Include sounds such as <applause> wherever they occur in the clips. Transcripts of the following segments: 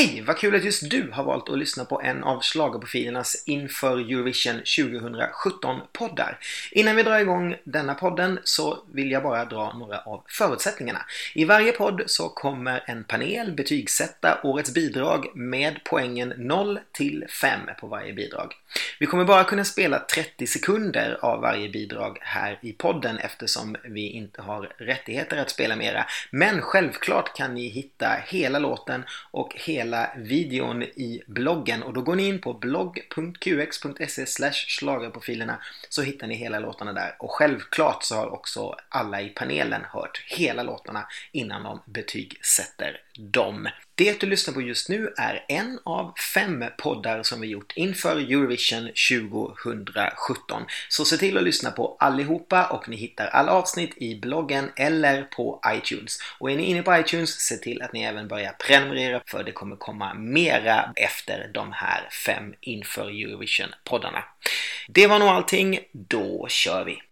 Hej! Vad kul att just du har valt att lyssna på en av schlagerprofilernas inför Eurovision 2017-poddar. Innan vi drar igång denna podden så vill jag bara dra några av förutsättningarna. I varje podd så kommer en panel betygsätta årets bidrag med poängen 0 till 5 på varje bidrag. Vi kommer bara kunna spela 30 sekunder av varje bidrag här i podden eftersom vi inte har rättigheter att spela mera. Men självklart kan ni hitta hela låten och hela hela videon i bloggen. Och då går ni in på blogg.qx.se schlagerprofilerna så hittar ni hela låtarna där. Och självklart så har också alla i panelen hört hela låtarna innan de betygsätter dem. Det du lyssnar på just nu är en av fem poddar som vi gjort inför Eurovision 2017. Så se till att lyssna på allihopa och ni hittar alla avsnitt i bloggen eller på iTunes. Och är ni inne på iTunes, se till att ni även börjar prenumerera för det kommer komma mera efter de här fem inför Eurovision-poddarna. Det var nog allting, då kör vi!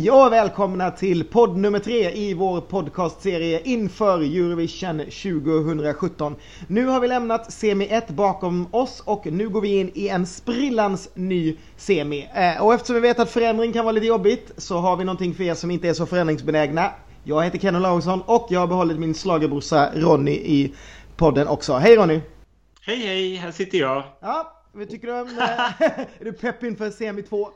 Hej och välkomna till podd nummer tre i vår podcastserie inför Eurovision 2017. Nu har vi lämnat semi 1 bakom oss och nu går vi in i en sprillans ny semi. Eh, och eftersom vi vet att förändring kan vara lite jobbigt så har vi någonting för er som inte är så förändringsbenägna. Jag heter Kenny Laursson och jag har behållit min slagerbrorsa Ronny i podden också. Hej Ronny! Hej hej, här sitter jag. Ja, vad tycker du om... eh, <laughs> är du pepp inför semi 2?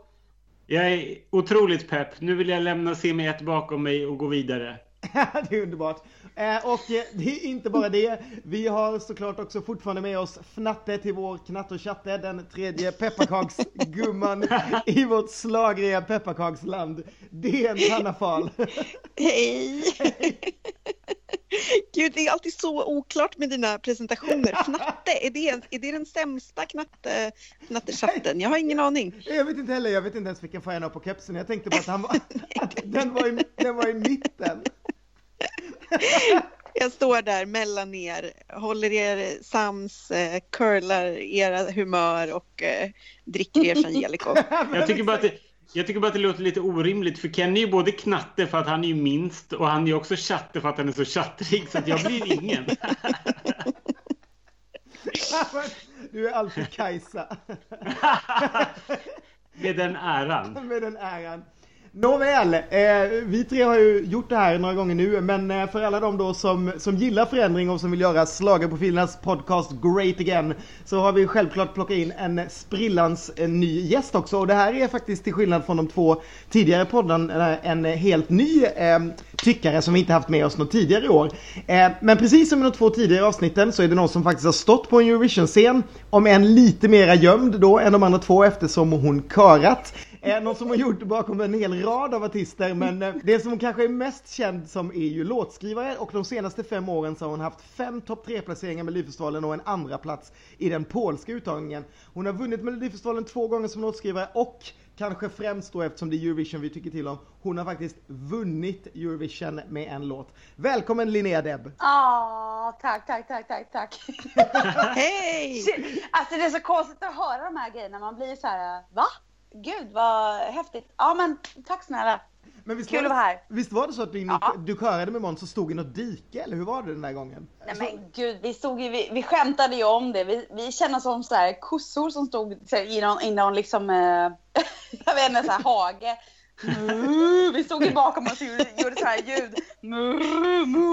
Jag är otroligt pepp. Nu vill jag lämna semi 1 bakom mig och gå vidare. <laughs> det är underbart. Eh, och eh, det är inte bara det. Vi har såklart också fortfarande med oss Fnatte till vår knatt och chatte, den tredje pepparkaksgumman <laughs> i vårt slagriga pepparkaksland. Det är en Hanna Fahl. <laughs> Hej! Gud, det är alltid så oklart med dina presentationer. Fnatte, är det, är det den sämsta knatte, knattechatten? Jag har ingen aning. Jag vet inte heller, jag vet inte ens vilken färg han har på kepsen. Jag tänkte bara att, han var, <laughs> att den, var i, den var i mitten. <laughs> Jag står där mellan er, håller er sams, eh, curlar era humör och eh, dricker er Angelico. <laughs> Jag tycker bara att det, jag tycker bara att det låter lite orimligt för Kenny är ju både knatte för att han är ju minst och han är ju också chatte för att han är så chattrig så att jag blir ingen. <laughs> Du är alltid Kajsa. <laughs> Med den äran. Med den äran. Nåväl, eh, vi tre har ju gjort det här några gånger nu, men eh, för alla de då som, som gillar förändring och som vill göra Schlagerprofilernas podcast Great Again så har vi självklart plockat in en sprillans en ny gäst också och det här är faktiskt till skillnad från de två tidigare poddarna eh, en helt ny eh, tyckare som vi inte haft med oss något tidigare i år. Eh, men precis som i de två tidigare avsnitten så är det någon som faktiskt har stått på en Eurovision-scen, om än lite mera gömd då än de andra två eftersom hon körat. Eh, någon som har gjort bakom en hel rad av artister men eh, det som hon kanske är mest känd som är ju låtskrivare och de senaste fem åren så har hon haft fem topp tre placeringar med Melodifestivalen och en andra plats i den polska uttagningen. Hon har vunnit Melodifestivalen två gånger som låtskrivare och kanske främst då eftersom det är Eurovision vi tycker till om. Hon har faktiskt vunnit Eurovision med en låt. Välkommen Linnea Deb! Ja, tack, tack, tack, tack, tack. <laughs> Hej! Alltså det är så konstigt att höra de här grejerna. Man blir så här, va? Gud vad häftigt. Ja men tack snälla. Men visst Kul var att det, vara här. Visst var det så att du, Ja. du körade med Måns och stod i något dike eller hur var det den där gången? Nej men gud, vi, stod ju, vi, vi skämtade ju om det. Vi, vi kände som så här kossor som stod så här, i någon, i någon liksom, eh, <laughs> jag vet inte, så här hage. Vi stod ju bakom oss och gjorde, gjorde så här ljud.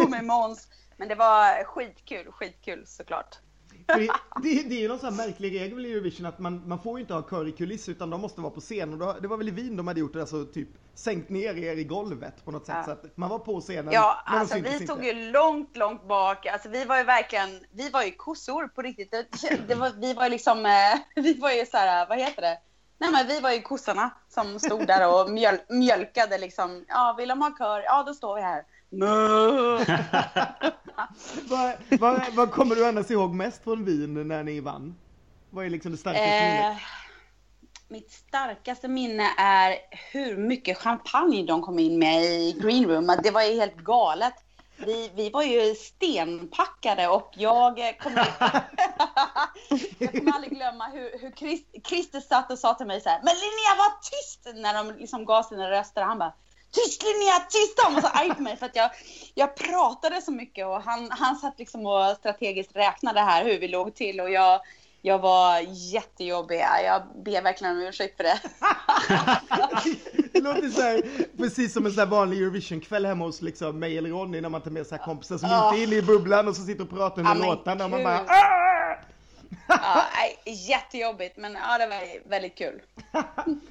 Med Måns. Men det var skitkul, skitkul såklart. Det, det, är ju någon sån här märklig regel i Eurovision att man, man får ju inte ha kör i kuliss utan de måste vara på scen. Och då, det var väl i Wien de hade gjort det, alltså typ sänkt ner er i golvet på något sätt. Ja. Så att man var på scenen. Ja, alltså vi inte. stod ju långt, långt bak. Alltså vi var ju verkligen, vi var ju kossor på riktigt. Det, det var, vi var ju liksom, eh, <laughs> vi var ju så här, vad heter det? Nej men vi var ju kossorna som stod där och mjöl, mjölkade liksom. Ja, vill de ha kör? Ja, då står vi här. <laughs> Vad, vad, vad kommer du annars ihåg mest från Wien när ni vann? Vad är liksom det starkaste minnet? Eh, mitt starkaste minne är hur mycket champagne de kom in med i green room. Det var ju helt galet. Vi, vi var ju stenpackade och jag kommer, <laughs> jag kommer aldrig glömma hur, hur Christ, Christer satt och sa till mig så här, men Linnea var tyst när de liksom gav sina röster. Han bara, tyst Linnea, tyst! Han var så arg på mig för att jag, jag pratade så mycket och han, han satt liksom och strategiskt räknade här hur vi låg till och jag, jag var jättejobbig. Jag ber verkligen om ursäkt för det. det låter så här, precis som en här vanlig Eurovision-kväll hemma hos liksom mig eller Ronny när man tar med sig kompisar som Oh. inte är inne i bubblan och så sitter och pratar under men låtarna och man bara "Ah!" Ja, jättejobbigt men ja, det var väldigt kul. <laughs>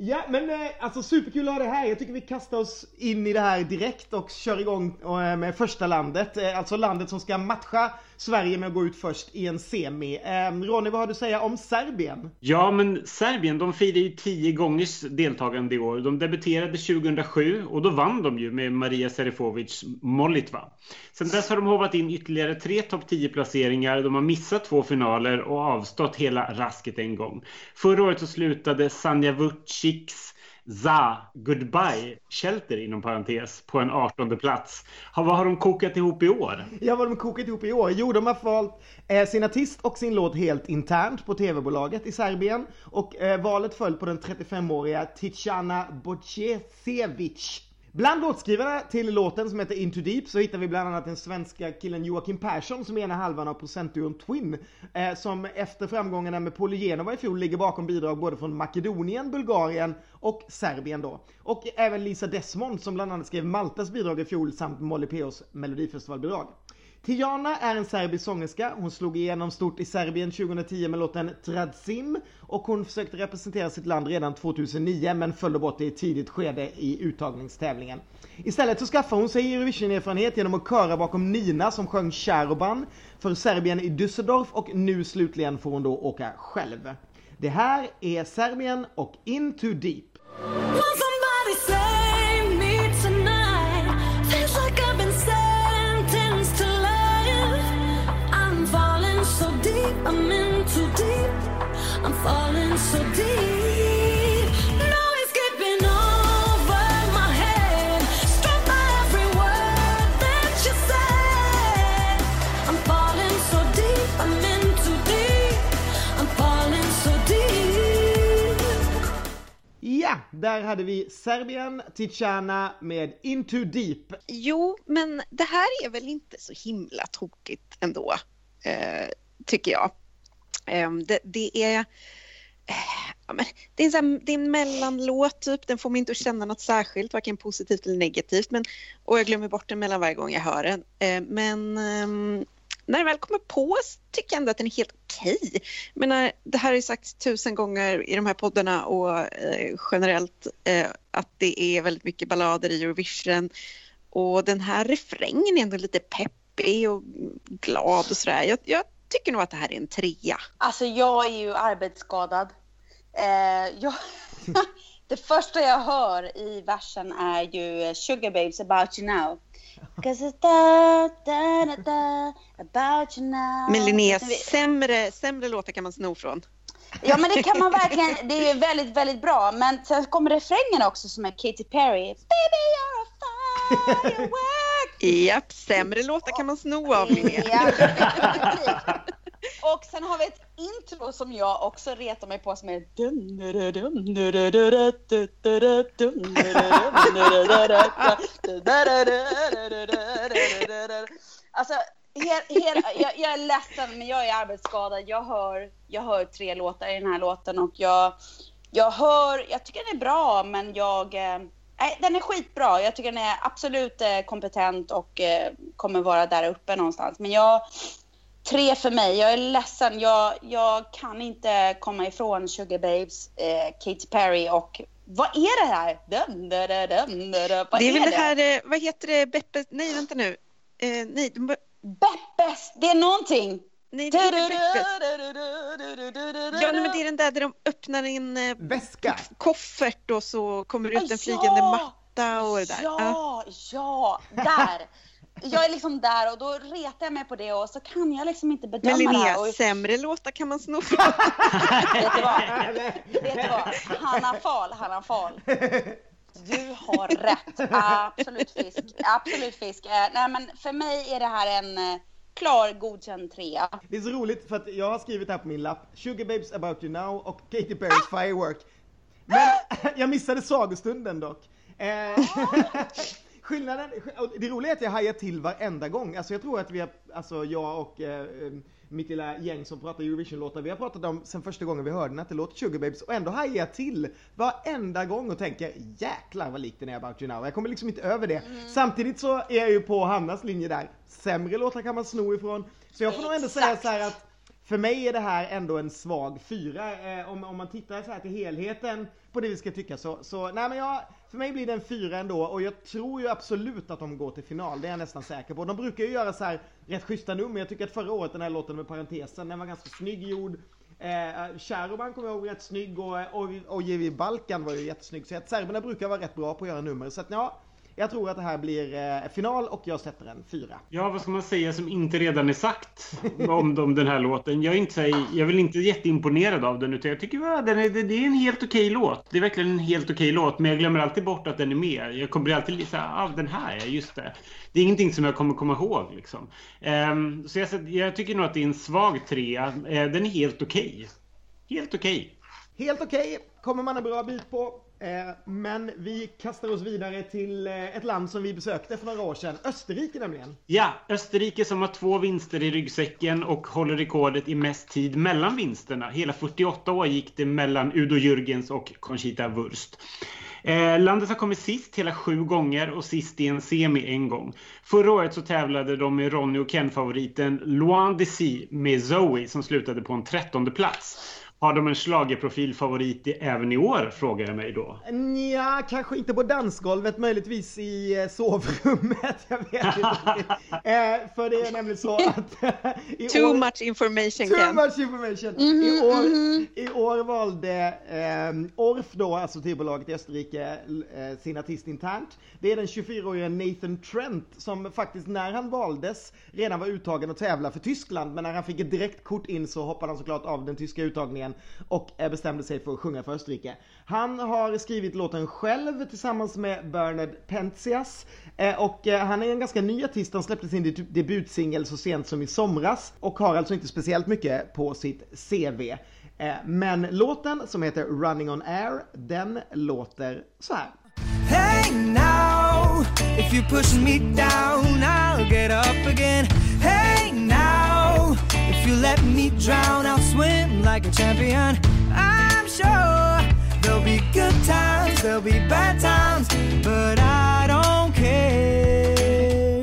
Ja men eh, alltså superkul att ha det här. Jag tycker vi kastar oss in i det här direkt och kör igång eh, med första landet. Eh, alltså landet som ska matcha Sverige med att gå ut först i en semi. Eh, Ronny vad har du att säga om Serbien? Ja, men Serbien de firar ju tio gångers deltagande i år. De debuterade 2007 och då vann de ju med Maria Serifovic Molitva. Sen dess har de hovat in ytterligare tre topp 10 placeringar. De har missat två finaler och avstått hela rasket en gång. Förra året så slutade Sanja Vucics Za Goodbye Shelter inom parentes på en 18 plats. Ha, vad har de kokat ihop i år? Ja, vad de kokat ihop i år? Jo, de har valt eh, sin artist och sin låt helt internt på tv-bolaget i Serbien. Och eh, valet föll på den 35-åriga Tichana Bocecevic. Bland låtskrivarna till låten som heter Into Deep så hittar vi bland annat den svenska killen Joakim Persson som är ena halvan av procentduon Twin. Eh, som efter framgångarna med Polygenova i fjol ligger bakom bidrag både från Makedonien, Bulgarien och Serbien då. Och även Lisa Desmond som bland annat skrev Maltas bidrag i fjol samt Molly P.O.s melodifestivalbidrag. Tijana är en serbisk sångerska. Hon slog igenom stort i Serbien 2010 med låten Tradzim och hon försökte representera sitt land redan 2009 men föll bort i ett tidigt skede i uttagningstävlingen. Istället så skaffade hon sig Eurovision-erfarenhet genom att köra bakom Nina som sjöng Charoban för Serbien i Düsseldorf och nu slutligen får hon då åka själv. Det här är Serbien och Into Deep. Där hade vi Serbien, Tijana med Into Deep. Jo, men det här är väl inte så himla tokigt ändå, eh, tycker jag. Eh, det, det är ja, men Det är, en här, det är en mellanlåt, typ. den får mig inte att känna något särskilt, varken positivt eller negativt. Men, och jag glömmer bort den mellan varje gång jag hör den. Eh, men ehm, när den väl kommer på tycker jag ändå att den är helt okej. Men det här har ju sagts tusen gånger i de här poddarna och eh, generellt eh, att det är väldigt mycket ballader i Eurovision. Och den här refrängen är ändå lite peppig och glad och sådär. Jag, jag tycker nog att det här är en trea. Alltså jag är ju arbetsskadad. Eh, jag, <laughs> det första jag hör i versen är ju Sugar Babes about you now. 'Cause da, da, da, da, about you now. Men Linnea, sämre, sämre låtar kan man sno från. Ja men det kan man verkligen, det är väldigt, väldigt bra. Men sen kommer refrängen också som är Katy Perry. Baby you're a firework. <laughs> Japp, sämre låtar kan man sno av Linnea. Och sen har vi ett intro som jag också retar mig på som är Alltså, her, her, jag, jag är ledsen men jag är arbetsskadad. Jag hör, jag hör tre låtar i den här låten och jag, jag hör, jag tycker den är bra men jag, eh, nej den är skitbra. Jag tycker den är absolut eh, kompetent och eh, kommer vara där uppe någonstans. Men jag, tre för mig. Jag är ledsen. Jag, jag kan inte komma ifrån Sugar Babes, eh, Katy Perry och vad är det här? Dum, da, da, dum, da, da. Vad Det är väl det här, eh, vad heter det, Beppe, nej vänta nu. Eh, nej, de, Beppes, det är någonting. nej, det är inte Beppe. Ja, nej, men det är den där där de öppnar en eh, Väska. koffert och så kommer det ut en flygande matta och det där. Ja. Ja, ja, där. <laughs> jag är liksom där och då retar jag mig på det och så kan jag liksom inte bedöma Men det Linnea, här. Och, sämre låtar kan man sno. <laughs> vet du vad? Vet du vad? Hanna Fahl, Hanna Fahl. Du har rätt. Absolut fisk. Absolut fisk. Eh, nej men för mig är det här en eh, klar godkänd trea. Det är så roligt för att jag har skrivit här på min lapp Sugar Babes About You Now och Katy Perry's Firework. Men <laughs> jag missade sagostunden dock. Eh, <laughs> skillnaden, det roliga är att jag hajar till varenda gång. Alltså jag tror att vi har, alltså jag och eh, mitt lilla gäng som pratar Eurovision-låtar, vi har pratat om sen första gången vi hörde den att det låter Sugar Babes och ändå hajar jag till varenda gång och tänker jäklar vad likt den är About You Now. Jag kommer liksom inte över det. Samtidigt så är jag ju på Hannas linje där. Sämre låtar kan man sno ifrån. Så jag får nog ändå säga så här att för mig är det här ändå en svag fyra. Eh, om, om man tittar så här till helheten på det vi ska tycka så, så nej men jag, för mig blir det en fyra ändå och jag tror ju absolut att de går till final. Det är jag nästan säker på. De brukar ju göra så här rätt schyssta nummer. Jag tycker att förra året den här låten med parentesen, den var ganska snygg gjord. Eh, eh Sharoban kommer jag ihåg rätt snygg och, och, och och Balkan var ju jättesnygg. Så att serberna brukar vara rätt bra på att göra nummer. Så att ja, jag tror att det här blir eh, final och jag sätter en fyra. Ja, vad ska man säga som inte redan är sagt om, om den här låten? Jag är, inte, jag är väl inte jätteimponerad av den, utan jag tycker att den är, det, är en helt okej låt. Det är verkligen en helt okej låt, men jag glömmer alltid bort att den är med. Jag kommer alltid såhär, ah, den här, just det. Det är ingenting som jag kommer komma ihåg liksom. Ehm, så jag, jag tycker nog att det är en svag trea. Eh, den är helt okej. Helt okej. Helt okej, kommer man en bra bit på. Eh, men vi kastar oss vidare till eh, ett land som vi besökte för några år sedan. Österrike nämligen. Ja, Österrike som har två vinster i ryggsäcken och håller rekordet i mest tid mellan vinsterna. Hela 48 år gick det mellan Udo Jürgens och Conchita Wurst. Eh, landet har kommit sist hela sju gånger och sist i en semi en gång. Förra året så tävlade de med Ronny och Ken-favoriten Loin de med Zoe som slutade på en trettonde plats. Har de en schlagerprofilfavorit i- även i år, frågar jag mig då. Ja, kanske inte på dansgolvet, möjligtvis i eh, sovrummet. <laughs> Jag vet inte. eh, för det är nämligen så <laughs> att i Too år... much information Too Ken. much information! I, år, I år valde eh, Orf då, alltså tv-bolaget i Österrike, eh, sin artist internt. Det är den 24-åriga Nathan Trent som faktiskt när han valdes redan var uttagen att tävla för Tyskland. Men när han fick ett direktkort in så hoppade han såklart av den tyska uttagningen och eh, bestämde sig för att sjunga för Österrike. Han har skrivit låten själv tillsammans med Bernard Penzias. Eh, och eh, han är en ganska ny artist, han släppte sin debutsingel så sent som i somras och har alltså inte speciellt mycket på sitt CV. Men låten som heter Running on Air, den låter så här. Hey now, if you push me down, I'll get up again. You let me drown, I'll swim like a champion. I'm sure there'll be good times, there'll be bad times, but I don't care.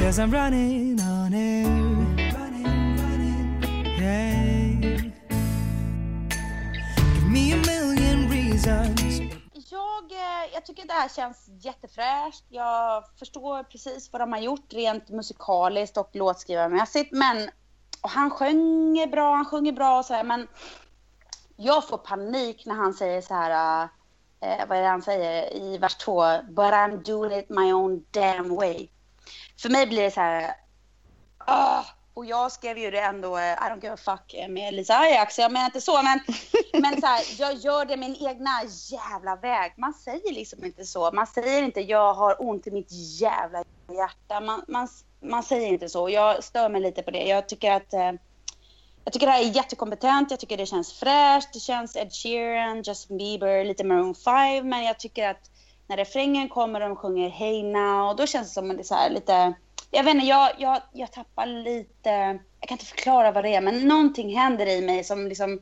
Cause I'm running on air. Running, running, yeah. Give me a million reasons. Jag, eh, jag tycker det här känns jättefräscht. Jag förstår precis vad de har gjort rent musikaliskt och låtskrivarmässigt. Men och han sjunger bra, han sjunger bra och så här, men jag får panik när han säger så här, eh, vad är det han säger i vers två? But I'm doing it my own damn way. För mig blir det så här, ah, och jag skrev ju det ändå, eh, I don't give a fuck eh, med Lisa Ajax, jag menar inte så, men, <laughs> men så här, jag gör det min egna jävla väg. Man säger liksom inte så. Man säger inte jag har ont i mitt jävla hjärta. Man, man, man säger inte så. Jag stör mig lite på det. Jag tycker att eh, jag tycker det här är jättekompetent, jag tycker det känns fräscht, det känns Ed Sheeran, Justin Bieber, lite Maroon 5, men jag tycker att när refrängen kommer och de sjunger Hey Now, då känns det som att det är så här lite, jag vet inte, jag, jag, jag tappar lite, jag kan inte förklara vad det är, men någonting händer i mig som liksom,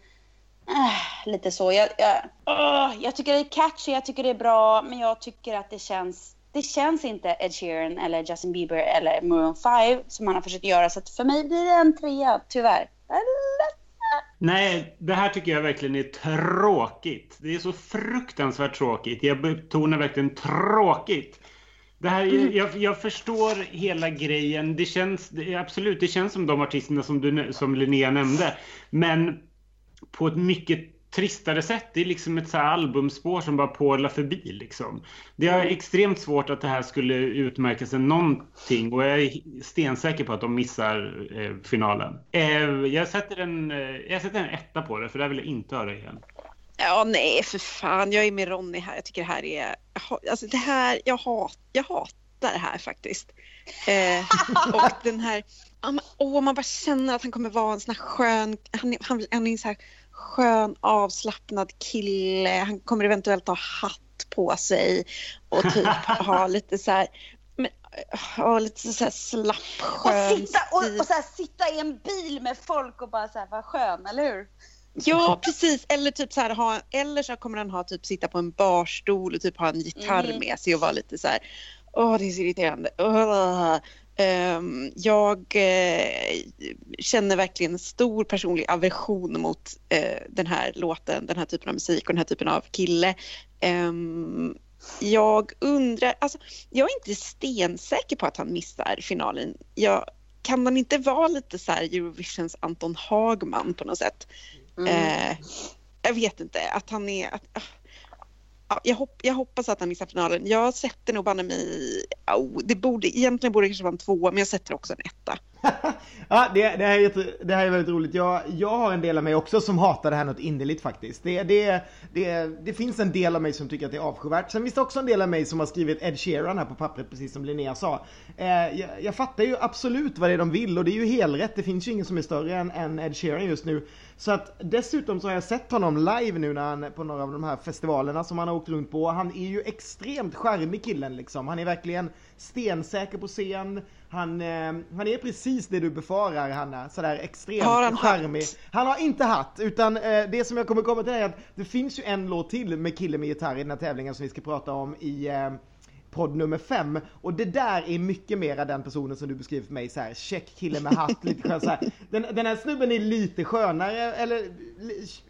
äh, lite så. Jag, jag, åh, jag tycker det är catchy, jag tycker det är bra, men jag tycker att det känns det känns inte Ed Sheeran eller Justin Bieber eller Maroon 5 som han har försökt göra. Så att för mig blir det en trea, tyvärr. Nej, det här tycker jag verkligen är tråkigt. Det är så fruktansvärt tråkigt. Jag betonar verkligen tråkigt. Det här, jag, jag förstår hela grejen. Det känns, det, absolut, det känns som de artisterna som, du, som Linnea nämnde. Men på ett mycket tristare sätt. Det är liksom ett så här albumspår som bara porlar förbi liksom. Det är extremt svårt att det här skulle utmärka sig någonting och jag är stensäker på att de missar eh, finalen. Eh, jag, sätter en, eh, jag sätter en etta på det för det här vill jag inte höra igen. Ja, nej, för fan. Jag är med Ronny här. Jag tycker det här är... Alltså det här, jag, hat, jag hatar det här faktiskt. Eh, och den här... Åh, oh, Åh, man bara känner att han kommer vara en sån här skön... Han är, han, han är så här skön, avslappnad kille. Han kommer eventuellt ha hatt på sig och typ <laughs> ha lite så här... Ha lite så här slapp, Och skön sitta, och, stil. och så här, sitta i en bil med folk och bara så här, vad skön, eller hur? Ja, precis. Eller typ så här, ha, eller så kommer han ha typ sitta på en barstol och typ ha en gitarr Mm. med sig och vara lite så här. Åh, det är så irriterande. Åh. Ehm, jag eh, känner verkligen stor personlig aversion mot eh, den här låten, den här typen av musik och den här typen av kille. Ehm, jag undrar, alltså jag är inte stensäker på att han missar finalen. Jag, kan han inte vara lite så här Eurovisions Anton Hagman på något sätt? Eh, jag vet inte, att han är... Att, ah, jag, hopp, jag hoppas att han missar finalen. Jag sätter nog banne mig... Oh, det borde, egentligen borde det kanske vara en tvåa, men jag sätter också en etta. Ja, det, det, här är, jätte- det här är väldigt roligt. Jag, jag har en del av mig också som hatar det här något innerligt faktiskt. Det, det, det, det finns en del av mig som tycker att det är avskyvärt. Sen finns det också en del av mig som har skrivit Ed Sheeran här på pappret, precis som Linnea sa. Eh, jag, jag fattar ju absolut vad det är de vill och det är ju helrätt. Det finns ju ingen som är större än, än Ed Sheeran just nu. Så att dessutom så har jag sett honom live nu när han på några av de här festivalerna som han har åkt runt på. Han är ju extremt charmig killen liksom. Han är verkligen stensäker på scen. Han, eh, han är precis det du befarar Hanna, sådär extremt Har han charmig. hatt? Han har inte hatt, utan eh, det som jag kommer komma till är att det finns ju en låt till med kille med gitarr i den här tävlingen som vi ska prata om i eh, podd nummer fem. Och det där är mycket mera den personen som du beskriver för mig, så här check kille med hatt, lite skön så här. Den, den här snubben är lite skönare, eller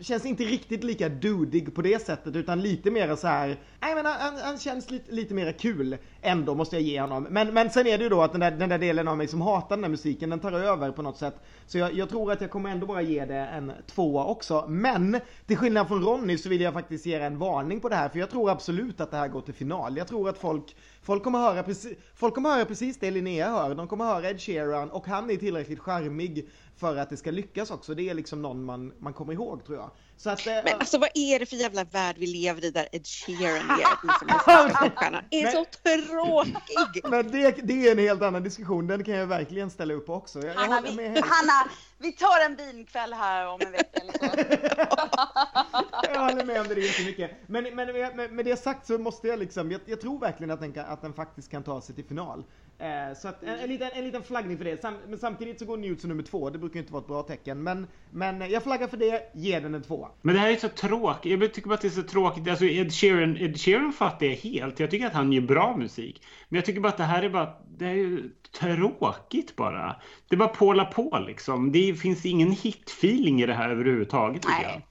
känns inte riktigt lika dudig på det sättet, utan lite mera så här. nej men han, han känns lite, lite mera kul ändå, måste jag ge honom. Men, men sen är det ju då att den där, den där delen av mig som hatar den där musiken, den tar över på något sätt. Så jag, jag tror att jag kommer ändå bara ge det en tvåa också. Men till skillnad från Ronny så vill jag faktiskt ge en varning på det här, för jag tror absolut att det här går till final. Jag tror att folk, folk, kommer, höra precis, folk kommer höra precis det Linnea hör. De kommer höra Ed Sheeran och han är tillräckligt charmig för att det ska lyckas också. Det är liksom någon man, man kommer ihåg tror jag. Så att, eh, Men alltså vad är det för jävla värld vi lever i där Ed Sheeran är liksom popstjärna? <laughs> Är Men- så tråkig! <laughs> men det, det är en helt annan diskussion, den kan jag verkligen ställa upp på också. Jag, jag Hanna, med vi. Hanna, vi tar en vinkväll här om en vecka eller så. <laughs> jag håller med om det, det är jättemycket. Men, men med, med, med det sagt så måste jag liksom, jag, jag tror verkligen att den, kan, att den faktiskt kan ta sig till final. Eh, så att en, en, liten, en liten flaggning för det. Sam, men samtidigt så går den ut som nummer två, det brukar ju inte vara ett bra tecken. Men, men jag flaggar för det, ger den en tvåa. Men det här är så tråkigt. Jag tycker bara att det är så tråkigt. Alltså Ed Sheeran, Ed Sheeran fattar jag helt. Jag tycker att han gör bra musik. Men jag tycker bara att det här är bara, det är tråkigt bara. Det är bara påla på liksom. Det finns ingen hit-feeling i det här överhuvudtaget. Nej.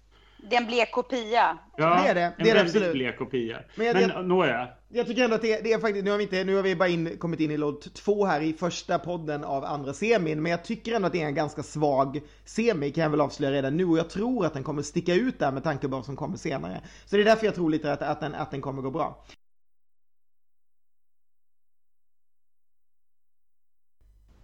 Det är en blek kopia. Ja, Det är det. En Det är det väldigt absolut. blek kopia. Men Men, jag- nåja. Jag tycker ändå att det, det är faktiskt, nu har vi inte, nu har vi bara in, kommit in i låt två här i första podden av andra semin, men jag tycker ändå att det är en ganska svag semi kan jag väl avslöja redan nu och jag tror att den kommer sticka ut där med tanke på vad som kommer senare. Så det är därför jag tror lite att, att, den, att den kommer gå bra.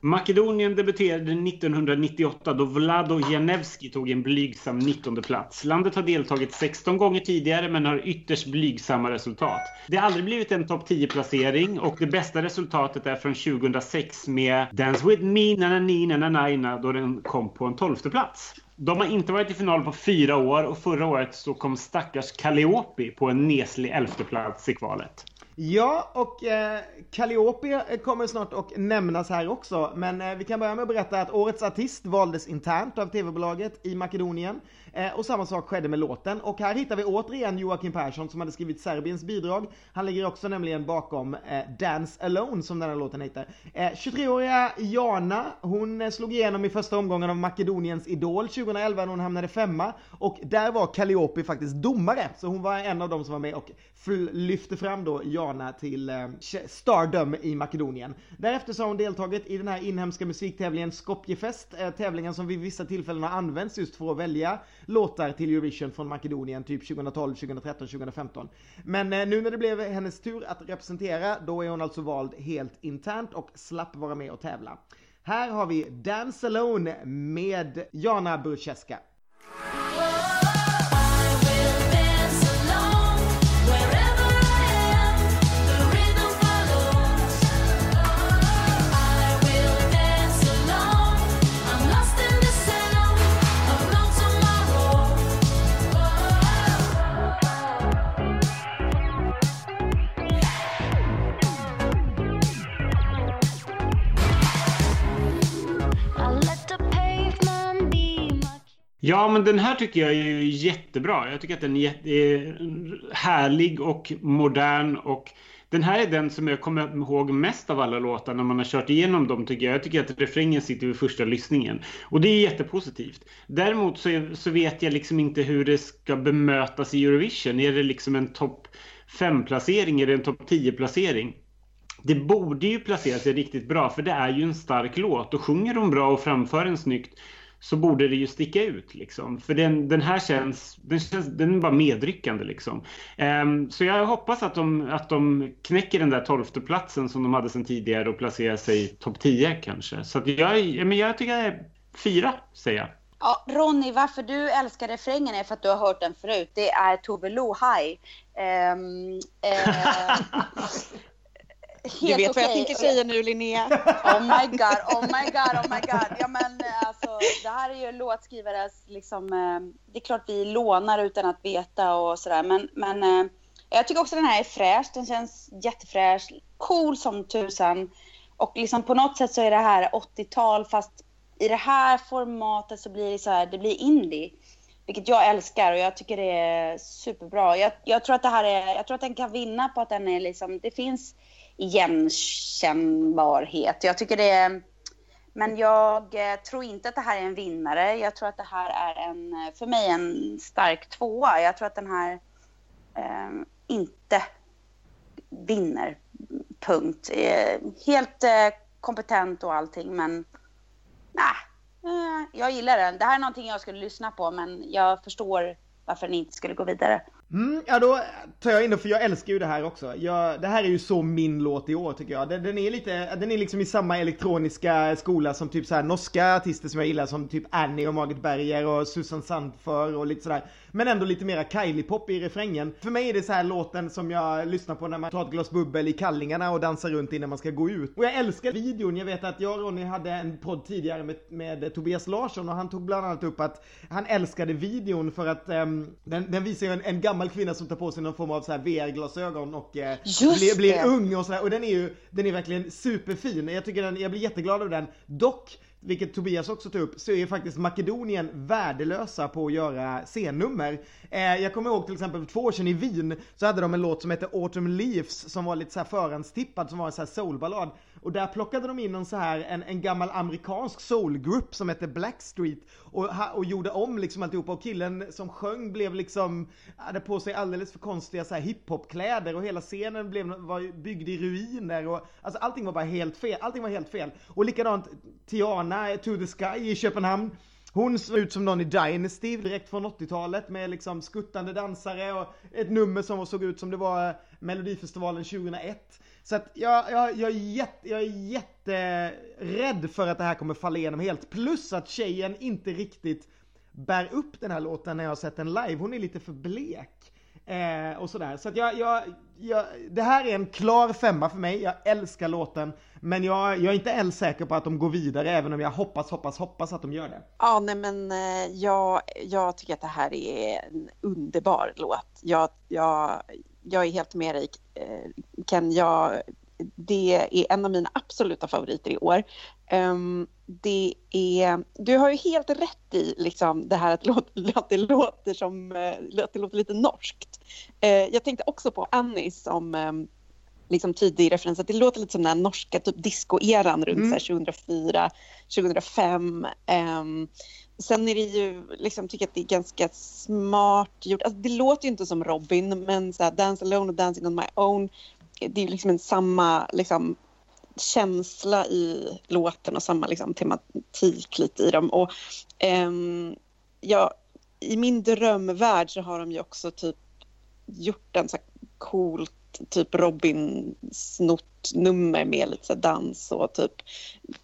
Makedonien debuterade 1998 då Vlado Janevski tog en blygsam 19 plats. Landet har deltagit 16 gånger tidigare men har ytterst blygsamma resultat. Det har aldrig blivit en topp 10-placering och det bästa resultatet är från 2006 med Dance with me, na na ni, na na na, na då den kom på en 12 plats. De har inte varit i final på fyra år och förra året så kom stackars Kaleopi på en neslig elfte plats i kvalet. Ja, och eh, Calliope eh, kommer snart att nämnas här också, men eh, vi kan börja med att berätta att årets artist valdes internt av tv-bolaget i Makedonien eh, och samma sak skedde med låten. Och här hittar vi återigen Joakim Persson som hade skrivit Serbiens bidrag. Han ligger också nämligen bakom eh, Dance Alone som den här låten heter. Eh, 23-åriga Jana, hon eh, slog igenom i första omgången av Makedoniens Idol 2011 när hon hamnade femma och där var Calliope faktiskt domare, så hon var en av dem som var med och lyfte fram då Jana till eh, Stardom i Makedonien. Därefter så har hon deltagit i den här inhemska musiktävlingen Skopjefest, eh, tävlingen som vid vissa tillfällen har använts just för att välja låtar till Eurovision från Makedonien, typ 2012, 2013, 2015. Men eh, nu när det blev hennes tur att representera, då är hon alltså vald helt internt och slapp vara med och tävla. Här har vi Dance Alone med Jana Burceska. Ja, men den här tycker jag är jättebra. Jag tycker att den är, härlig och modern och den här är den som jag kommer ihåg mest av alla låtar när man har kört igenom dem tycker jag. Jag tycker att refrängen sitter vid första lyssningen. Och det är jättepositivt. Däremot så, är, så vet jag liksom inte hur det ska bemötas i Eurovision. Är det liksom en topp 5-placering? Är det en topp 10-placering? Det borde ju placera sig riktigt bra för det är ju en stark låt och sjunger de bra och framför den snyggt så borde det ju sticka ut liksom. För den, den här känns, den känns, den är bara medryckande liksom. Um, så jag hoppas att de, att de knäcker den där tolfte platsen som de hade sedan tidigare och placerar sig i topp 10 kanske. Så jag, men jag tycker det är fyra, säger jag. Ja, Ronny, varför du älskar refrängen är för att du har hört den förut. Det är Tove Lo High. Um, uh, Du vet vad jag tänker säga nu Linnea. <laughs> Oh my god, oh my god, oh my god. Ja men alltså det här är ju låtskrivares liksom, det är klart vi lånar utan att veta och sådär men, men jag tycker också den här är fräsch, den känns jättefräsch, cool som tusan. Och liksom på något sätt så är det här 80-tal fast i det här formatet så blir det så här, det blir indie. Vilket jag älskar och jag tycker det är superbra. Jag, jag tror att det här är, jag tror att den kan vinna på att den är liksom, det finns igenkännbarhet. Jag tycker det är... Men jag eh, tror inte att det här är en vinnare. Jag tror att det här är en, för mig en stark tvåa. Jag tror att den här eh, inte vinner, punkt. Eh, helt eh, kompetent och allting, men nej, eh, jag gillar den. Det här är någonting jag skulle lyssna på, men jag förstår varför den inte skulle gå vidare. Mm, ja då tar jag in det för jag älskar ju det här också. Jag, det här är ju så min låt i år tycker jag. Den, den, är lite, den är liksom i samma elektroniska skola som typ så här norska artister som jag gillar som typ Annie och Margit Berger och Susan Sandför och lite sådär. Men ändå lite mera Kylie-pop i refrängen. För mig är det så här låten som jag lyssnar på när man tar ett glas bubbel i kallingarna och dansar runt innan man ska gå ut. Och jag älskar videon. Jag vet att jag och Ronny hade en podd tidigare med, med Tobias Larsson och han tog bland annat upp att han älskade videon för att um, den, den visar ju en, en gammal kvinna som tar på sig någon form av så här VR-glasögon och eh, blir, blir ung och sådär. Och den är ju, den är verkligen superfin. Jag tycker den, jag blir jätteglad över den. Dock vilket Tobias också tog upp, så är faktiskt Makedonien värdelösa på att göra scennummer. Eh, jag kommer ihåg till exempel för två år sedan i Wien så hade de en låt som hette Autumn Leaves som var lite så här förhandstippad som var en så här soulballad. Och där plockade de in någon så här, en, en gammal amerikansk soulgrupp som hette Blackstreet och, och gjorde om liksom alltihopa och killen som sjöng blev liksom, hade på sig alldeles för konstiga så här hiphopkläder och hela scenen blev, var byggd i ruiner och alltså allting var bara helt fel, allting var helt fel. Och likadant Tiana, To the Sky i Köpenhamn hon såg ut som någon i Dynasty direkt från 80-talet med liksom skuttande dansare och ett nummer som såg ut som det var Melodifestivalen 2001. Så att jag, jag, jag, är jätte, jag är jätterädd för att det här kommer falla igenom helt. Plus att tjejen inte riktigt bär upp den här låten när jag har sett den live. Hon är lite för blek. Eh, och sådär. Så att jag, jag, jag, det här är en klar femma för mig. Jag älskar låten. Men jag, jag är inte alls säker på att de går vidare även om jag hoppas, hoppas, hoppas att de gör det. Ja, nej men eh, jag, jag tycker att det här är en underbar låt. Jag, jag, jag är helt med dig eh, Ken. Jag, det är en av mina absoluta favoriter i år. Um, det är, du har ju helt rätt i liksom, det här att, <laughs> låt, att det låter som eh, att det låter lite norskt. Uh, jag tänkte också på Annie som um, liksom tidig referens, att det låter lite som den norska typ disco-eran runt mm. 2004, 2005. Um, sen är det ju, liksom, tycker jag att det är ganska smart gjort. Alltså, det låter ju inte som Robin, men så här, Dance Alone och Dancing on my own det är liksom en samma liksom, känsla i låten och samma liksom, tematik lite i dem. Och, ehm, ja, I min drömvärld så har de ju också typ gjort en så här coolt typ Robin snott nummer med lite så dans och typ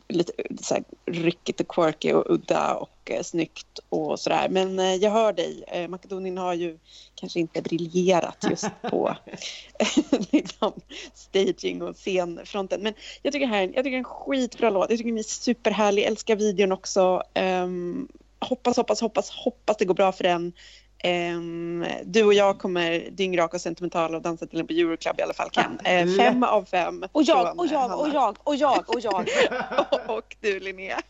lite så här ryckigt och quirky och udda och eh, snyggt och sådär. Men eh, jag hör dig, eh, Makedonien har ju kanske inte briljerat just på <laughs> <laughs> liksom, staging och scenfronten. Men jag tycker, här, jag tycker det är en skitbra låt. Jag tycker den är superhärlig, älskar videon också. Ehm, hoppas, hoppas, hoppas, hoppas det går bra för den. Ehm, du och jag kommer dyngraka och sentimentala och dansa till den på Euroclub i alla fall Ken. Eh, fem av fem. Och jag, från, och jag, och jag, och jag, och <laughs> jag. och, och du Linnea.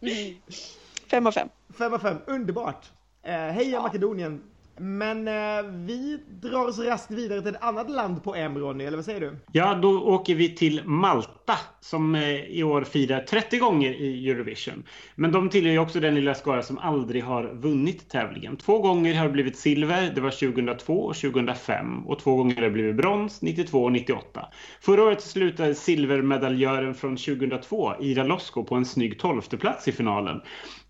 <laughs> Fem av fem. Fem av fem, underbart! Eh, heja Makedonien! Men eh, vi drar oss raskt vidare till ett annat land på M, Ronny, eller vad säger du? Ja, då åker vi till Malta som eh, i år firar 30 gånger i Eurovision. Men de tillhör ju också den lilla skara som aldrig har vunnit tävlingen. Två gånger har det blivit silver, det var 2002 och 2005. Och två gånger har det blivit brons, 92 och 98. Förra året slutade silvermedaljören från 2002, Ira Losko, på en snygg tolfteplats i finalen.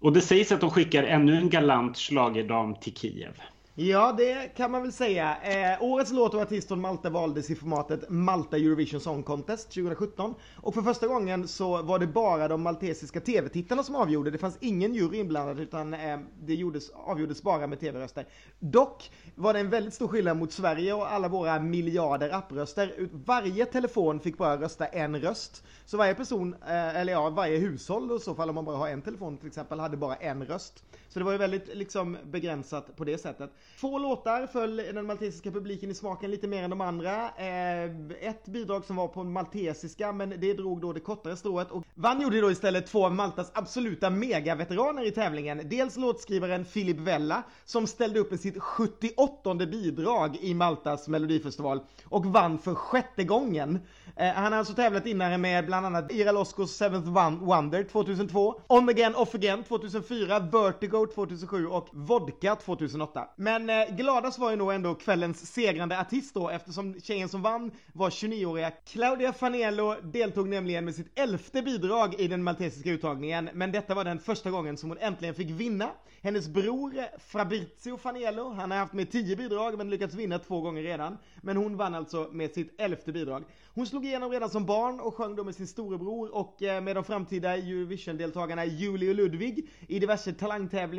Och det sägs att de skickar ännu en galant schlagerdam till Kiev. Ja, det kan man väl säga. Eh, årets låt och artist från Malta valdes i formatet Malta Eurovision Song Contest 2017. Och för första gången så var det bara de maltesiska tv-tittarna som avgjorde. Det fanns ingen jury inblandad utan eh, det gjordes, avgjordes bara med tv-röster. Dock var det en väldigt stor skillnad mot Sverige och alla våra miljarder appröster. Varje telefon fick bara rösta en röst. Så varje person, eh, eller ja, varje hushåll i så fall om man bara har en telefon till exempel, hade bara en röst. Så det var ju väldigt liksom begränsat på det sättet. Två låtar föll den maltesiska publiken i smaken lite mer än de andra. Eh, ett bidrag som var på maltesiska men det drog då det kortare strået och vann gjorde då istället två av Maltas absoluta megaveteraner i tävlingen. Dels låtskrivaren Philip Vella som ställde upp med sitt 78 bidrag i Maltas melodifestival och vann för sjätte gången. Eh, han har alltså tävlat innan med bland annat Ira Loskos Seventh Wonder 2002, On Again Off Again 2004, Vertigo 2007 och Vodka 2008. Men eh, gladast var ju nog ändå kvällens segrande artist då eftersom tjejen som vann var 29-åriga Claudia Fanello deltog nämligen med sitt elfte bidrag i den maltesiska uttagningen men detta var den första gången som hon äntligen fick vinna. Hennes bror eh, Fabrizio Fanello, han har haft med 10 bidrag men lyckats vinna två gånger redan. Men hon vann alltså med sitt elfte bidrag. Hon slog igenom redan som barn och sjöng då med sin storebror och eh, med de framtida Eurovision-deltagarna Julie och Ludvig i diverse talangtävlingar.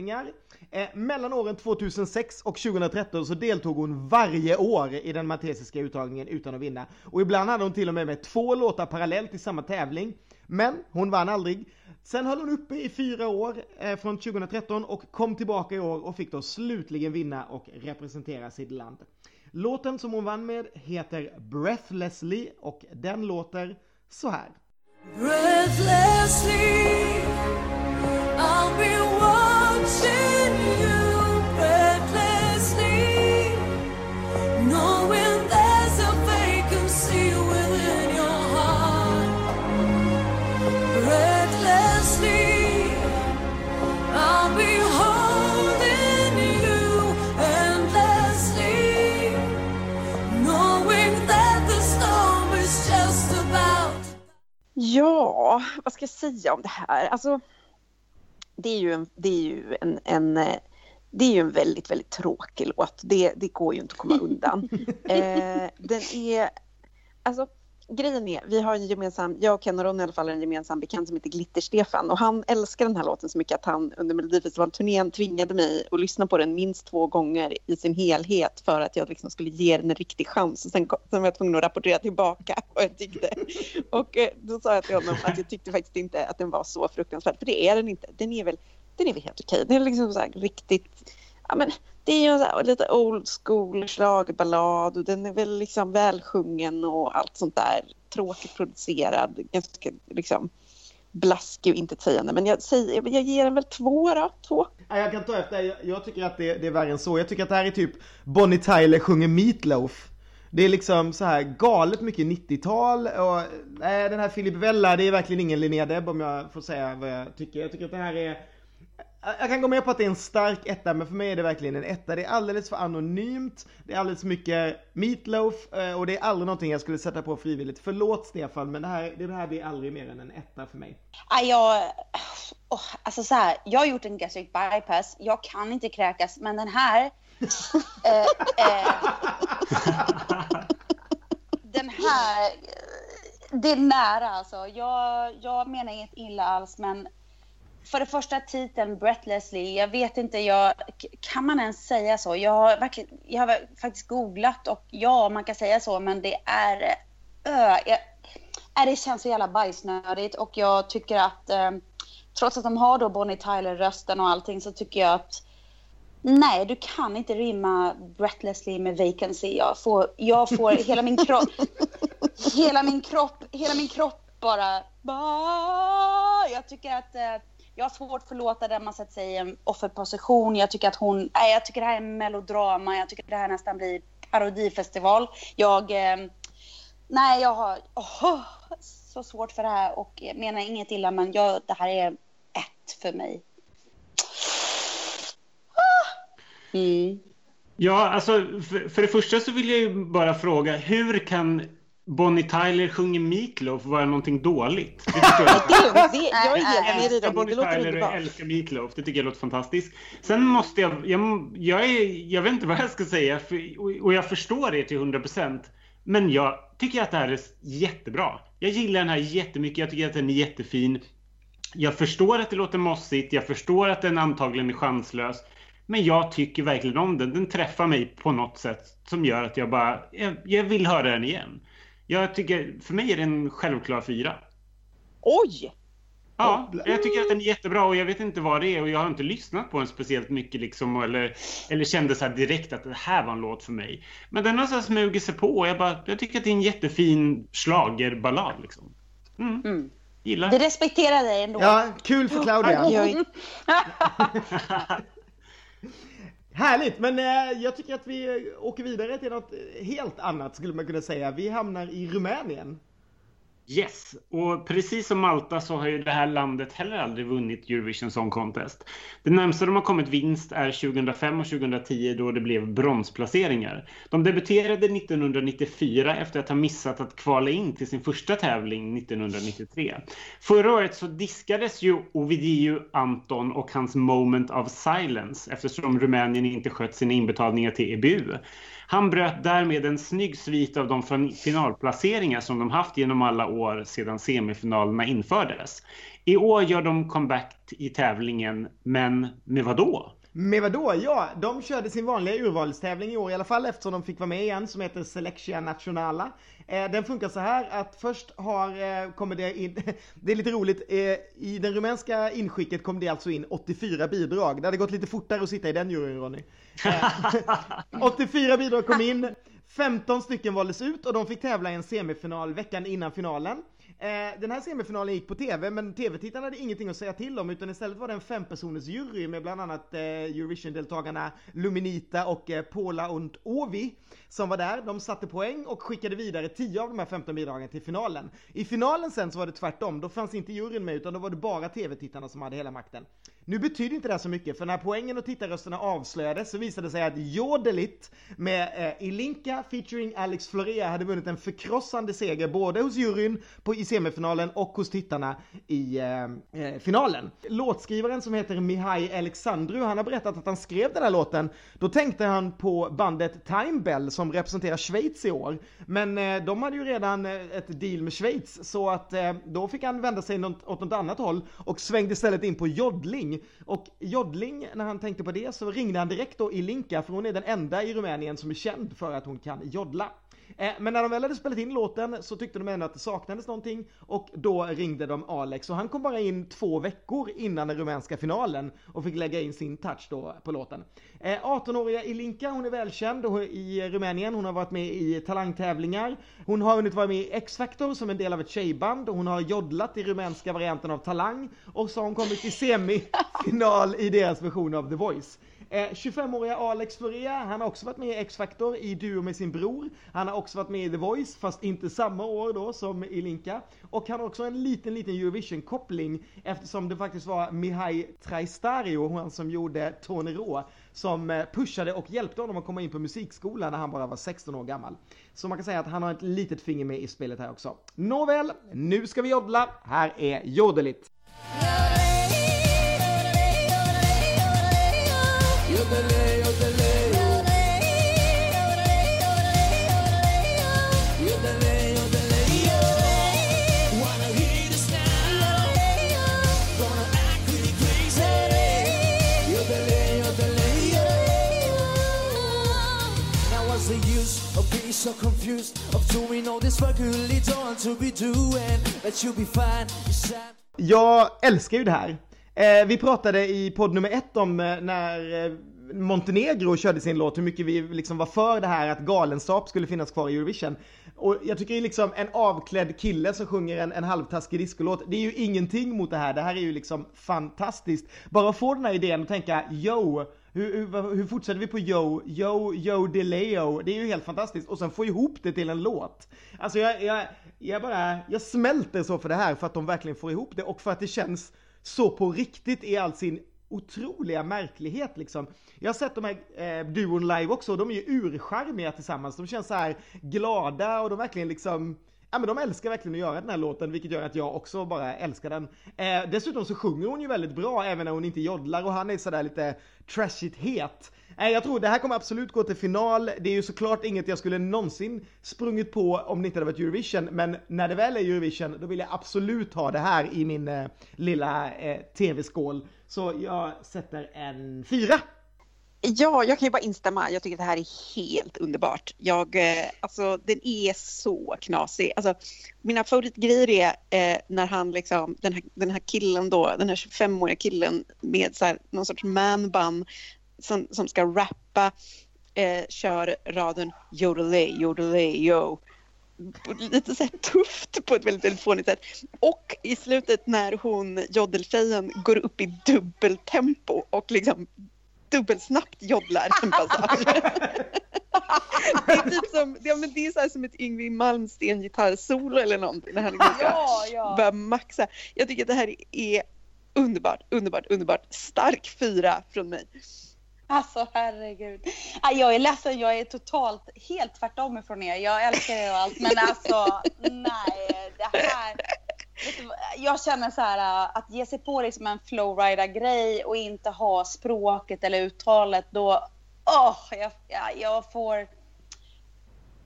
Eh, mellan åren 2006 och 2013 så deltog hon varje år i den maltesiska uttagningen utan att vinna. Och ibland hade hon till och med med två låtar parallellt i samma tävling. Men hon vann aldrig. Sen höll hon uppe i fyra år eh, från 2013 och kom tillbaka i år och fick då slutligen vinna och representera sitt land. Låten som hon vann med heter Breathlessly och den låter så här. Breathlessly, I'll be Ja, vad ska jag säga om det här? Alltså, det är ju en, det är ju en, en eh, det är ju en väldigt, väldigt tråkig låt. Det, det går ju inte att komma undan. <laughs> eh, den är, alltså grejen är, vi har en gemensam, jag och Ken och Ronny i alla fall, har en gemensam bekant som heter Glitter-Stefan och han älskar den här låten så mycket att han under Melodifestivalturnén tvingade mig att lyssna på den minst två gånger i sin helhet för att jag liksom skulle ge den en riktig chans och sen, kom- sen var jag tvungen att rapportera tillbaka <laughs> vad jag tyckte. Och eh, då sa jag till honom att jag tyckte faktiskt inte att den var så fruktansvärd, för det är den inte. Den är väl, den är väl helt okej. Den är liksom så här riktigt, ja men det är ju en så här lite old school schlagerballad och den är väl liksom välsjungen och allt sånt där. Tråkigt producerad, ganska liksom blaskig och intetsägande. Men jag, säger, jag ger den väl två då, två. Ja, jag kan ta efter, jag, jag tycker att det, det är värre än så. Jag tycker att det här är typ Bonnie Tyler sjunger Meatloaf. Det är liksom så här galet mycket 90-tal och nej, den här Philip Vella, det är verkligen ingen Linnea Deb om jag får säga vad jag tycker. Jag tycker att det här är jag kan gå med på att det är en stark etta, men för mig är det verkligen en etta. Det är alldeles för anonymt, det är alldeles för mycket meatloaf eh, och det är aldrig någonting jag skulle sätta på frivilligt. Förlåt Stefan, men det här, det här blir aldrig mer än en etta för mig. Ah, jag, oh, alltså så här, jag har gjort en gastric bypass. Jag kan inte kräkas, men den här... <laughs> eh, eh, den här... Det är nära alltså. Jag, jag menar inget illa alls, men för det första titeln Breathlessly, jag vet inte, jag, kan man ens säga så? Jag har, verkligen, jag har faktiskt googlat och ja, man kan säga så, men det är... Ö, jag, det känns så jävla bajsnödigt och jag tycker att eh, trots att de har då Bonnie Tyler-rösten och allting så tycker jag att nej, du kan inte rimma Breathlessly med vacancy. Jag får, jag får hela min kropp, <laughs> hela min kropp, hela min kropp bara, bara jag tycker att eh, jag har svårt att förlåta där man sätter sig i en offerposition. Jag tycker att hon, nej, jag tycker det här är melodrama. Jag tycker det här nästan blir parodifestival. Jag, eh, nej, jag har oh, så svårt för det här och menar inget illa, men jag, det här är ett för mig. Ah! Mm. Ja, alltså för, för det första så vill jag ju bara fråga hur kan Bonnie Tyler sjunger Meatloaf vara någonting dåligt? Det förstår <laughs> jag. Det jag är helt med Jag dig älskar Ronny, Bonnie Tyler och jag älskar Meatloaf. Det tycker jag låter fantastiskt. Sen måste jag, jag, jag, är, jag vet inte vad jag ska säga för, och, och jag förstår er till 100%. Men jag tycker att det här är jättebra. Jag gillar den här jättemycket. Jag tycker att den är jättefin. Jag förstår att det låter mossigt. Jag förstår att den antagligen är chanslös. Men jag tycker verkligen om den. Den träffar mig på något sätt som gör att jag bara, jag, jag vill höra den igen. Jag tycker, för mig är det en självklar fyra. Oj! Ja, jag tycker att den är jättebra och jag vet inte vad det är och jag har inte lyssnat på den speciellt mycket liksom eller, eller kände så här direkt att det här var en låt för mig. Men den har så smugit sig på och jag bara, jag tycker att det är en jättefin schlagerballad liksom. Mm. Mm. Gillar. Det respekterar dig ändå. Ja, kul för Claudia. <laughs> <laughs> Härligt, men eh, jag tycker att vi åker vidare till något helt annat skulle man kunna säga. Vi hamnar i Rumänien. Yes, och precis som Malta så har ju det här landet heller aldrig vunnit Eurovision Song Contest. Det närmsta de har kommit vinst är 2005 och 2010 då det blev bronsplaceringar. De debuterade 1994 efter att ha missat att kvala in till sin första tävling 1993. Förra året så diskades ju Ovidiu Anton och hans Moment of Silence eftersom Rumänien inte skött sina inbetalningar till EBU. Han bröt därmed en snygg svit av de finalplaceringar som de haft genom alla år sedan semifinalerna infördes. I år gör de comeback i tävlingen, men med vad då? Med vadå? Ja, de körde sin vanliga urvalstävling i år i alla fall eftersom de fick vara med igen som heter Selectia Nationala. Eh, den funkar så här att först har, eh, kommer det in, <laughs> det är lite roligt, eh, i det rumänska inskicket kom det alltså in 84 bidrag. Det hade gått lite fortare att sitta i den juryn Ronny. Eh, <laughs> 84 bidrag kom in, 15 stycken valdes ut och de fick tävla i en semifinal veckan innan finalen. Eh, den här semifinalen gick på tv, men tv-tittarna hade ingenting att säga till om, utan istället var det en fempersoners jury med bland annat eh, Eurovision-deltagarna Luminita och eh, Paula und Ovi som var där. De satte poäng och skickade vidare 10 av de här 15 bidragen till finalen. I finalen sen så var det tvärtom, då fanns inte juryn med utan då var det bara tv-tittarna som hade hela makten. Nu betyder inte det här så mycket, för när poängen och tittarrösterna avslöjades så visade det sig att Jodelit med eh, Ilinka featuring Alex Florea hade vunnit en förkrossande seger både hos juryn på, i semifinalen och hos tittarna i eh, eh, finalen. Låtskrivaren som heter Mihai Alexandru, han har berättat att han skrev den här låten, då tänkte han på bandet Time Bell som representerar Schweiz i år. Men eh, de hade ju redan eh, ett deal med Schweiz så att eh, då fick han vända sig något, åt något annat håll och svängde istället in på joddling. Och joddling, när han tänkte på det så ringde han direkt då Ilinka för hon är den enda i Rumänien som är känd för att hon kan joddla. Eh, men när de väl hade spelat in låten så tyckte de ändå att det saknades någonting och då ringde de Alex och han kom bara in två veckor innan den rumänska finalen och fick lägga in sin touch då på låten. Eh, 18-åriga Ilinka, hon är välkänd i Rumänien, hon har varit med i talangtävlingar, hon har hunnit vara med i X-Factor som en del av ett tjejband och hon har joddlat i rumänska varianten av Talang och så har hon kommit till semifinal i deras version av The Voice. Eh, 25-åriga Alex Florea, han har också varit med i X-Factor i duo med sin bror. Han har också varit med i The Voice, fast inte samma år då som Ilinka. Och han har också en liten, liten Eurovision-koppling eftersom det faktiskt var Mihai Traistario, han som gjorde Tony Rå, som eh, pushade och hjälpte honom att komma in på musikskolan när han bara var 16 år gammal. Så man kan säga att han har ett litet finger med i spelet här också. Nåväl, nu ska vi joddla. Här är Jodelit. So confused? Of doing all this work you really don't want to be doing. But you'll be fine, Jag älskar ju det här. Eh, vi pratade i podd nummer ett om eh, när eh, Montenegro körde sin låt, hur mycket vi liksom var för det här att Galenskap skulle finnas kvar i Eurovision. Och jag tycker ju liksom en avklädd kille som sjunger en, en halvtaskig discolåt, det är ju ingenting mot det här. Det här är ju liksom fantastiskt. Bara att få den här idén och tänka, yo, hur, hur, hur fortsätter vi på yo, yo, yo deleo? Det är ju helt fantastiskt. Och sen få ihop det till en låt. Alltså jag, jag, jag bara, jag smälter så för det här för att de verkligen får ihop det och för att det känns så på riktigt i all sin otroliga märklighet liksom. Jag har sett de här eh, duon live också och de är ju urcharmiga tillsammans. De känns så här glada och de verkligen liksom Ja men de älskar verkligen att göra den här låten vilket gör att jag också bara älskar den. Eh, dessutom så sjunger hon ju väldigt bra även när hon inte joddlar och han är sådär lite trashigt het. Eh, jag tror det här kommer absolut gå till final. Det är ju såklart inget jag skulle någonsin sprungit på om det inte hade varit Eurovision. Men när det väl är Eurovision då vill jag absolut ha det här i min eh, lilla eh, tv-skål. Så jag sätter en fyra. Ja, jag kan ju bara instämma. Jag tycker det här är helt underbart. Jag, eh, alltså, den är så knasig. Alltså, mina favoritgrejer är eh, när han liksom, den här, den här killen då, den här 25-åriga killen med så här, någon sorts manbun som, som ska rappa, eh, kör raden yodelay, yodelay, yo. Lite så här tufft på ett väldigt, väldigt fånigt sätt. Och i slutet när hon, jodeltjejen, går upp i dubbeltempo och liksom dubbelsnabbt joddlar <laughs> en passage. det är typ som, ja, men det är så här som ett Yngwie Malmsteen gitarrsolo eller någonting när han liksom ska Ja, ja. börja maxa. Jag tycker att det här är underbart, underbart, underbart. Stark fyra från mig. Alltså herregud. Ja, Jag är ledsen, jag är totalt helt tvärtom ifrån er. Jag älskar er och allt men alltså nej, det här. Jag känner så här äh, att ge sig på liksom en flowrider-grej och inte ha språket eller uttalet då, åh, jag, jag, jag får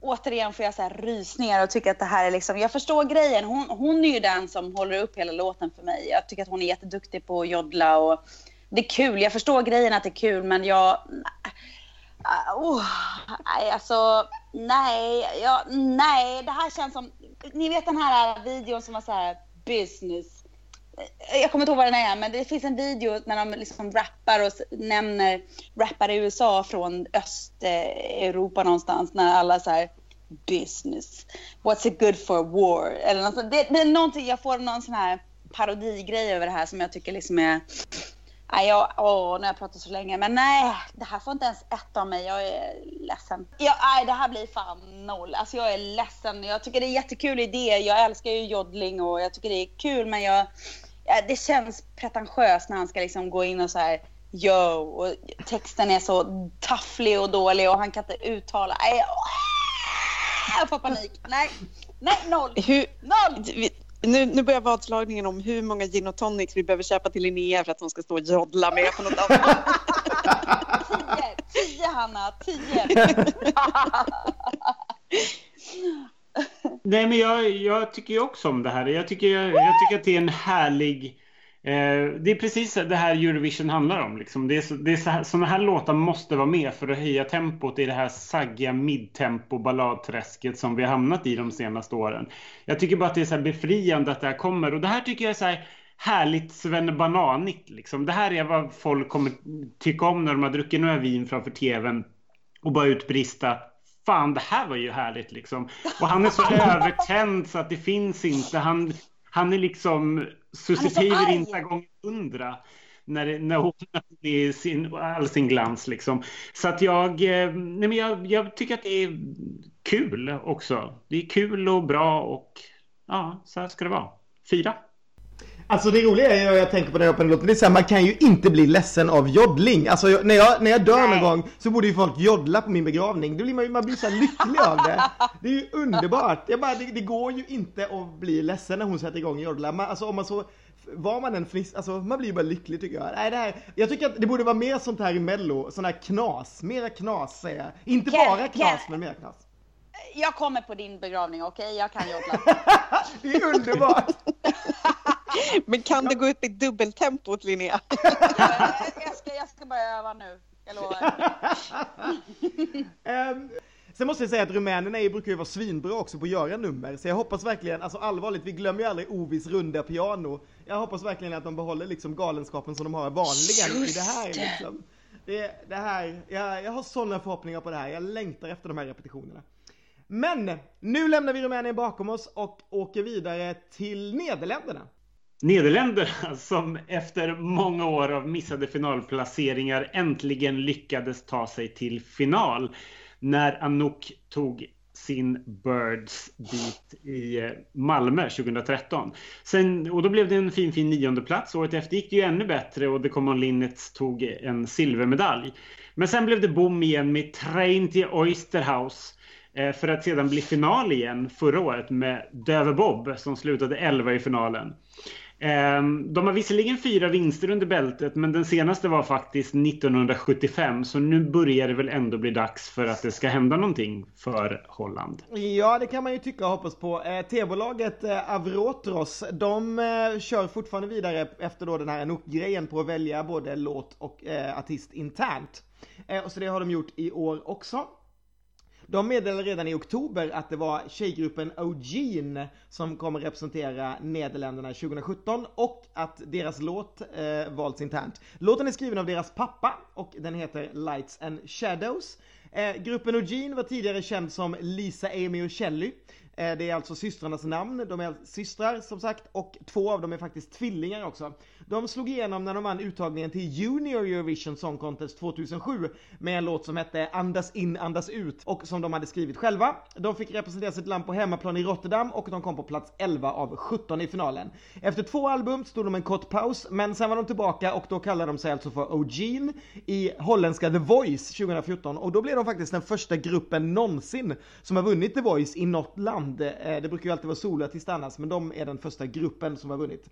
återigen får jag så här rysningar och tycker att det här är liksom, jag förstår grejen. Hon, hon är ju den som håller upp hela låten för mig. Jag tycker att hon är jätteduktig på att joddla och det är kul. Jag förstår grejen att det är kul men jag... Uh, oh, nej, alltså nej, ja, nej, det här känns som... Ni vet den här videon som var så här business. Jag kommer inte ihåg vad den är, men det finns en video när de liksom rappar och nämner rappare i USA från Östeuropa någonstans när alla så här business. What's it good for war? Eller något, det, det är någonting, jag får någon sån här parodigrej över det här som jag tycker liksom är Nej, jag, åh, nu har jag pratat så länge. Men nej, det här får inte ens ett av mig. Jag är ledsen. Ja, nej, det här blir fan noll. Alltså jag är ledsen. Jag tycker det är jättekul idé. Jag älskar ju joddling och jag tycker det är kul. Men jag, ja, det känns pretentiöst när han ska liksom gå in och så här yo. Och texten är så tafflig och dålig och han kan inte uttala. Nej, jag får panik. Nej, nej, noll. Hur, Noll! Nu, nu börjar vadslagningen om hur många gin och tonics vi behöver köpa till Linnea för att hon ska stå och joddla med på något annat. <laughs> Tio, tio Hanna, tio. Nej, men jag, jag tycker ju också om det här. Jag tycker, jag, jag tycker att det är en härlig... Eh, det är precis det här Eurovision handlar om. Liksom. Det är, så, det är så här, såna här låtar måste vara med för att höja tempot i det här saggiga midtempo balladträsket som vi har hamnat i de senaste åren. Jag tycker bara att det är så befriande att det här kommer. Och det här tycker jag är så här härligt svennebananigt. Liksom. Det här är vad folk kommer tycka om när de har druckit några vin framför tvn och bara utbrista fan det här var ju härligt liksom. Och han är så <laughs> övertänd så att det finns inte. Han, han är liksom. Tiver inte gång hundra. när, när hon <laughs> är i sin, all sin glans. Liksom. Så att jag, eh, nej men jag, jag tycker att det är kul också. Det är kul och bra och ja, så här ska det vara. Fyra. Alltså det roliga är ju, jag tänker på när jag den låten, det är så här, man kan ju inte bli ledsen av joddling. Alltså jag, när, jag, när jag dör någon gång så borde ju folk joddla på min begravning. Då blir man, man blir så lycklig av det. Det är ju underbart. Jag bara, det, det går ju inte att bli ledsen när hon sätter igång och joddlar. Man, alltså om man så, var man en fniss, alltså man blir ju bara lycklig tycker jag. Nej, det här, jag tycker att det borde vara mer sånt här i mello, sån här knas. Mera knas säger jag. Inte Ken- bara knas, Ken- men mer knas. Jag kommer på din begravning, okej? Jag kan joddla. <laughs> Det är underbart! <laughs> Men kan du gå upp i dubbeltempot Linnea? <laughs> jag, ska, jag ska börja öva nu. Jag lovar. <laughs> Ehm, sen måste jag säga att rumänerna är- brukar ju vara svinbra också på att göra nummer. Så jag hoppas verkligen, alltså allvarligt, vi glömmer ju aldrig Ovis runda piano. Jag hoppas verkligen att de behåller liksom galenskapen som de har vanligen i det här liksom. Det, det här, jag, jag har sådana förhoppningar på det här. Jag längtar efter de här repetitionerna. Men nu lämnar vi Rumänien bakom oss och åker vidare till Nederländerna. Nederländerna <laughs> som efter många år av missade finalplaceringar äntligen lyckades ta sig till final när Anouk tog sin Birds dit i eh, Malmö 2013. Sen, och då blev det en fin fin nionde plats. Året efter gick det ju ännu bättre och The Common Linnets tog en silvermedalj. Men sen blev det bom igen med Train till Oysterhouse eh, för att sedan bli final igen förra året med Döve Bob som slutade 11 i finalen. Ehm, de har visserligen fyra vinster under bältet men den senaste var faktiskt 1975 så nu börjar det väl ändå bli dags för att det ska hända någonting för Holland. Ja, det kan man ju tycka och hoppas på. Eh, TV-bolaget eh, Avrotros, de eh, kör fortfarande vidare efter då den här Anouk-grejen på att välja både låt och artist internt. Så det har de gjort i år också. De meddelade redan i oktober att det var tjejgruppen O'Gene som kommer representera Nederländerna 2017 och att deras låt eh, valts internt. Låten är skriven av deras pappa och den heter Lights and Shadows. Eh, gruppen O'Gene var tidigare känd som Lisa, Amy och Kelly. Eh, det är alltså systrarnas namn, de är systrar som sagt och två av dem är faktiskt tvillingar också. De slog igenom när de vann uttagningen till Junior Eurovision Song Contest 2007 med en låt som hette Andas in, andas ut och som de hade skrivit själva. De fick representera sitt land på hemmaplan i Rotterdam och de kom på plats 11 av 17 i finalen. Efter två album stod de en kort paus men sen var de tillbaka och då kallade de sig alltså för O'Gene i holländska The Voice 2014 och då blev de faktiskt den första gruppen någonsin som har vunnit The Voice i något land land. Eh, det brukar ju alltid vara soloartist annars men de är den första gruppen som har vunnit.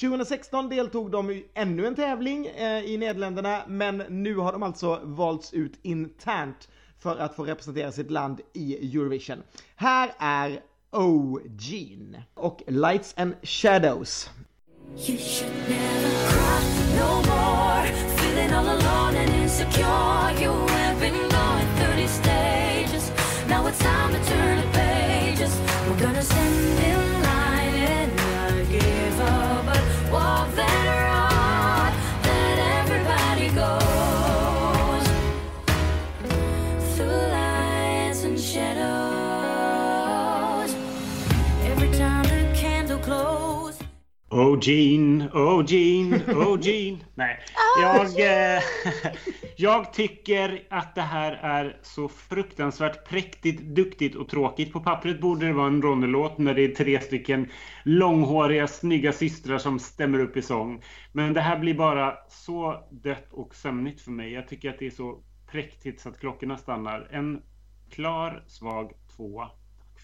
2016 deltog de i ännu en tävling eh, i Nederländerna men nu har de alltså valts ut internt för att få representera sitt land i Eurovision. Här är O'Gene och Lights and Shadows. You should never cry no more. Feeling all alone and insecure. You have been going 30 stages. Now it's time to turn Oh Gene, oh Gene, oh Gene. <laughs> Nej, jag, eh, <laughs> jag tycker att det här är så fruktansvärt präktigt, duktigt och tråkigt. På pappret borde det vara en Ronny-låt när det är tre stycken långhåriga, snygga systrar som stämmer upp i sång. Men det här blir bara så dött och sömnigt för mig. Jag tycker att det är så präktigt så att klockorna stannar. En klar, svag tvåa.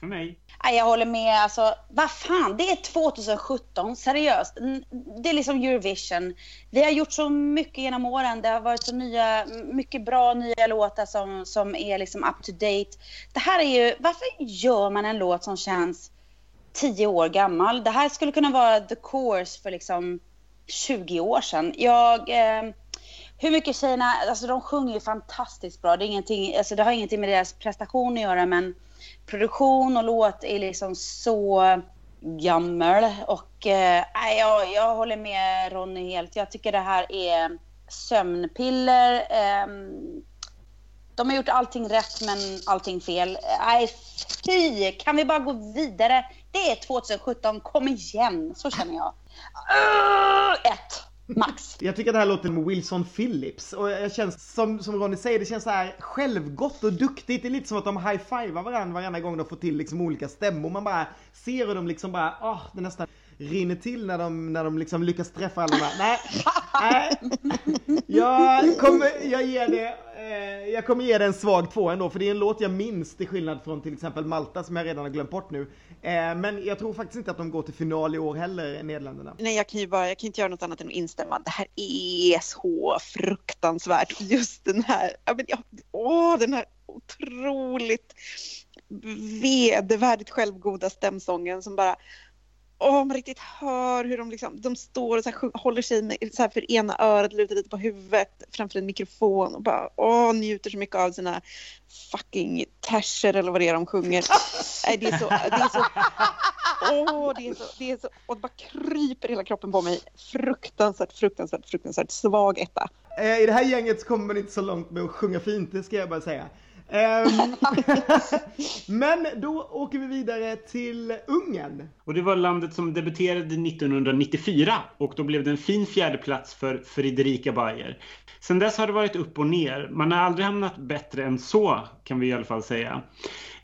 För mig. Jag håller med. Alltså, vad fan, det är 2017. Seriöst. Det är liksom Eurovision. Vi har gjort så mycket genom åren. Det har varit så nya, mycket bra nya låtar som, som är liksom up to date. Det här är ju, varför gör man en låt som känns tio år gammal? Det här skulle kunna vara the course för liksom 20 år sedan. Jag... Eh, hur mycket tjejerna, alltså de sjunger ju fantastiskt bra. Det, är ingenting, alltså det har ingenting med deras prestation att göra men produktion och låt är liksom så gammal. Och eh, jag, jag håller med Ronny helt. Jag tycker det här är sömnpiller. Eh, de har gjort allting rätt men allting fel. Nej, fy! Kan vi bara gå vidare? Det är 2017, kom igen! Så känner jag. Uh, ett! Max. <laughs> Jag tycker att det här låter som Wilson Phillips och jag känns som, som Ronny säger, det känns så här självgott och duktigt. Det är lite som att de high-fivar varandra varenda gång de får till liksom olika stämmor. Man bara ser hur de liksom bara, ah, det nästan rinner till när de, när de liksom lyckas träffa alla de här. Nej, nej. Jag kommer, jag ger det, eh, jag kommer ge det en svag två ändå, för det är en låt jag minns till skillnad från till exempel Malta som jag redan har glömt bort nu. Eh, men jag tror faktiskt inte att de går till final i år heller, Nederländerna. Nej, jag kan ju bara, jag kan inte göra något annat än att instämma. Det här är så fruktansvärt. Just den här, ja, men, ja, åh, den här otroligt vedervärdigt självgoda stämsången som bara Åh, man riktigt hör hur de liksom, de står och så här, håller sig med, så här för ena örat, lutar lite på huvudet framför en mikrofon och bara åh, njuter så mycket av sina fucking terser eller vad det är de sjunger. Nej, det är så, det är så, åh, det är så, det är så, och det bara kryper hela kroppen på mig. Fruktansvärt, fruktansvärt, fruktansvärt svag etta. Eh, I det här gänget så kommer man inte så långt med att sjunga fint, det ska jag bara säga. Ehm, <laughs> Men då åker vi vidare till Ungern. Och det var landet som debuterade 1994 och då blev det en fin fjärdeplats för Fredrika Bayer. Sen dess har det varit upp och ner. Man har aldrig hamnat bättre än så kan vi i alla fall säga.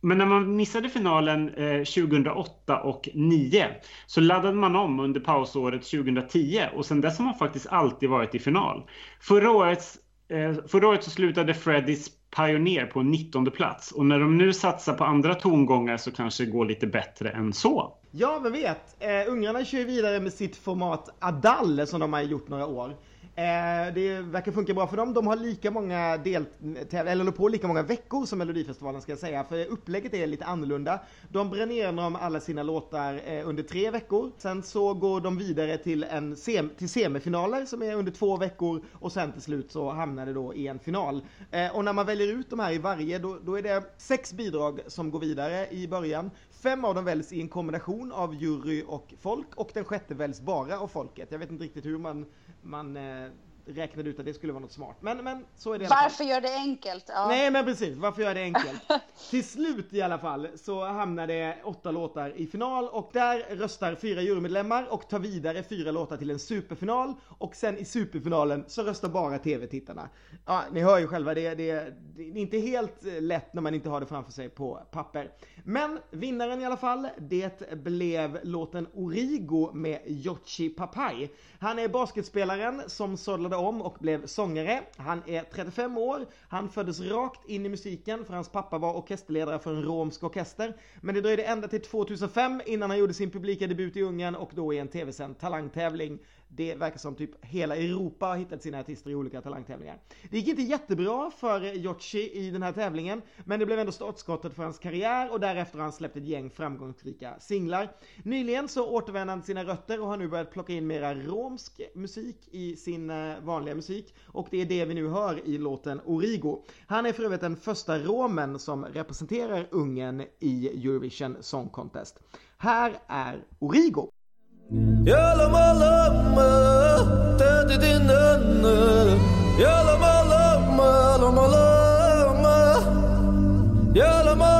Men när man missade finalen eh, 2008 och 2009 så laddade man om under pausåret 2010 och sen dess har man faktiskt alltid varit i final. Förra året, eh, förra året så slutade Freddys Pioneer på 19 plats och när de nu satsar på andra tongångar så kanske det går lite bättre än så. Ja, vem vet? Eh, ungrarna kör ju vidare med sitt format Adal som de har gjort några år. Eh, det verkar funka bra för dem. De har lika många deltävlingar, eller håller på lika många veckor som Melodifestivalen ska jag säga. För upplägget är lite annorlunda. De bränner igenom alla sina låtar eh, under tre veckor. Sen så går de vidare till, en sem till semifinaler som är under två veckor. Och sen till slut så hamnar det då i en final. Eh, och när man väljer ut de här i varje, då, då är det sex bidrag som går vidare i början. Fem av dem väljs i en kombination av jury och folk och den sjätte väljs bara av folket. Jag vet inte riktigt hur man, man eh, räknade ut att det skulle vara något smart. Men, men så är det. Varför gör det enkelt? Ja. Nej men precis, varför gör det enkelt? <laughs> Till slut i alla fall så hamnar det åtta låtar i final och där röstar fyra jurymedlemmar och tar vidare fyra låtar till en superfinal och sen i superfinalen så röstar bara tv-tittarna. Ja, ni hör ju själva, det, det, det är inte helt lätt när man inte har det framför sig på papper. Men vinnaren i alla fall, det blev låten Origo med Yoshi Papai. Han är basketspelaren som sållade om och blev sångare. Han är 35 år, han föddes rakt in i musiken för hans pappa var orkesterledare för en romsk orkester. Men det dröjde ända till 2005 innan han gjorde sin publika debut i Ungern och då i en tv-sänd talangtävling. Det verkar som typ hela Europa har hittat sina artister i olika talangtävlingar. Det gick inte jättebra för Yoshi i den här tävlingen, men det blev ändå startskottet för hans karriär och därefter har han släppt ett gäng framgångsrika singlar. Nyligen så återvände han till sina rötter och har nu börjat plocka in mera romsk musik i sin eh, vanliga musik och det är det vi nu hör i låten Origo. Han är för övrigt den första romen som representerar Ungern i Eurovision Song Contest. Här är Origo. Yalamalama Derdinin önünü Yalamalama Yalamalama Yalamalama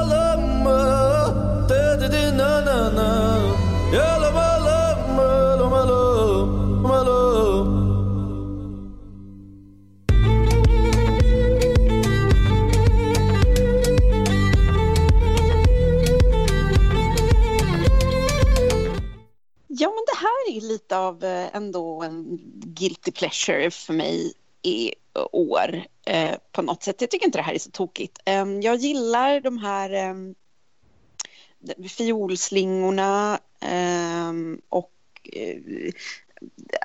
är lite av eh, ändå en guilty pleasure för mig i år eh, på något sätt. Jag tycker inte det här är så tokigt. Eh, jag gillar de här eh, fiolslingorna eh, och eh,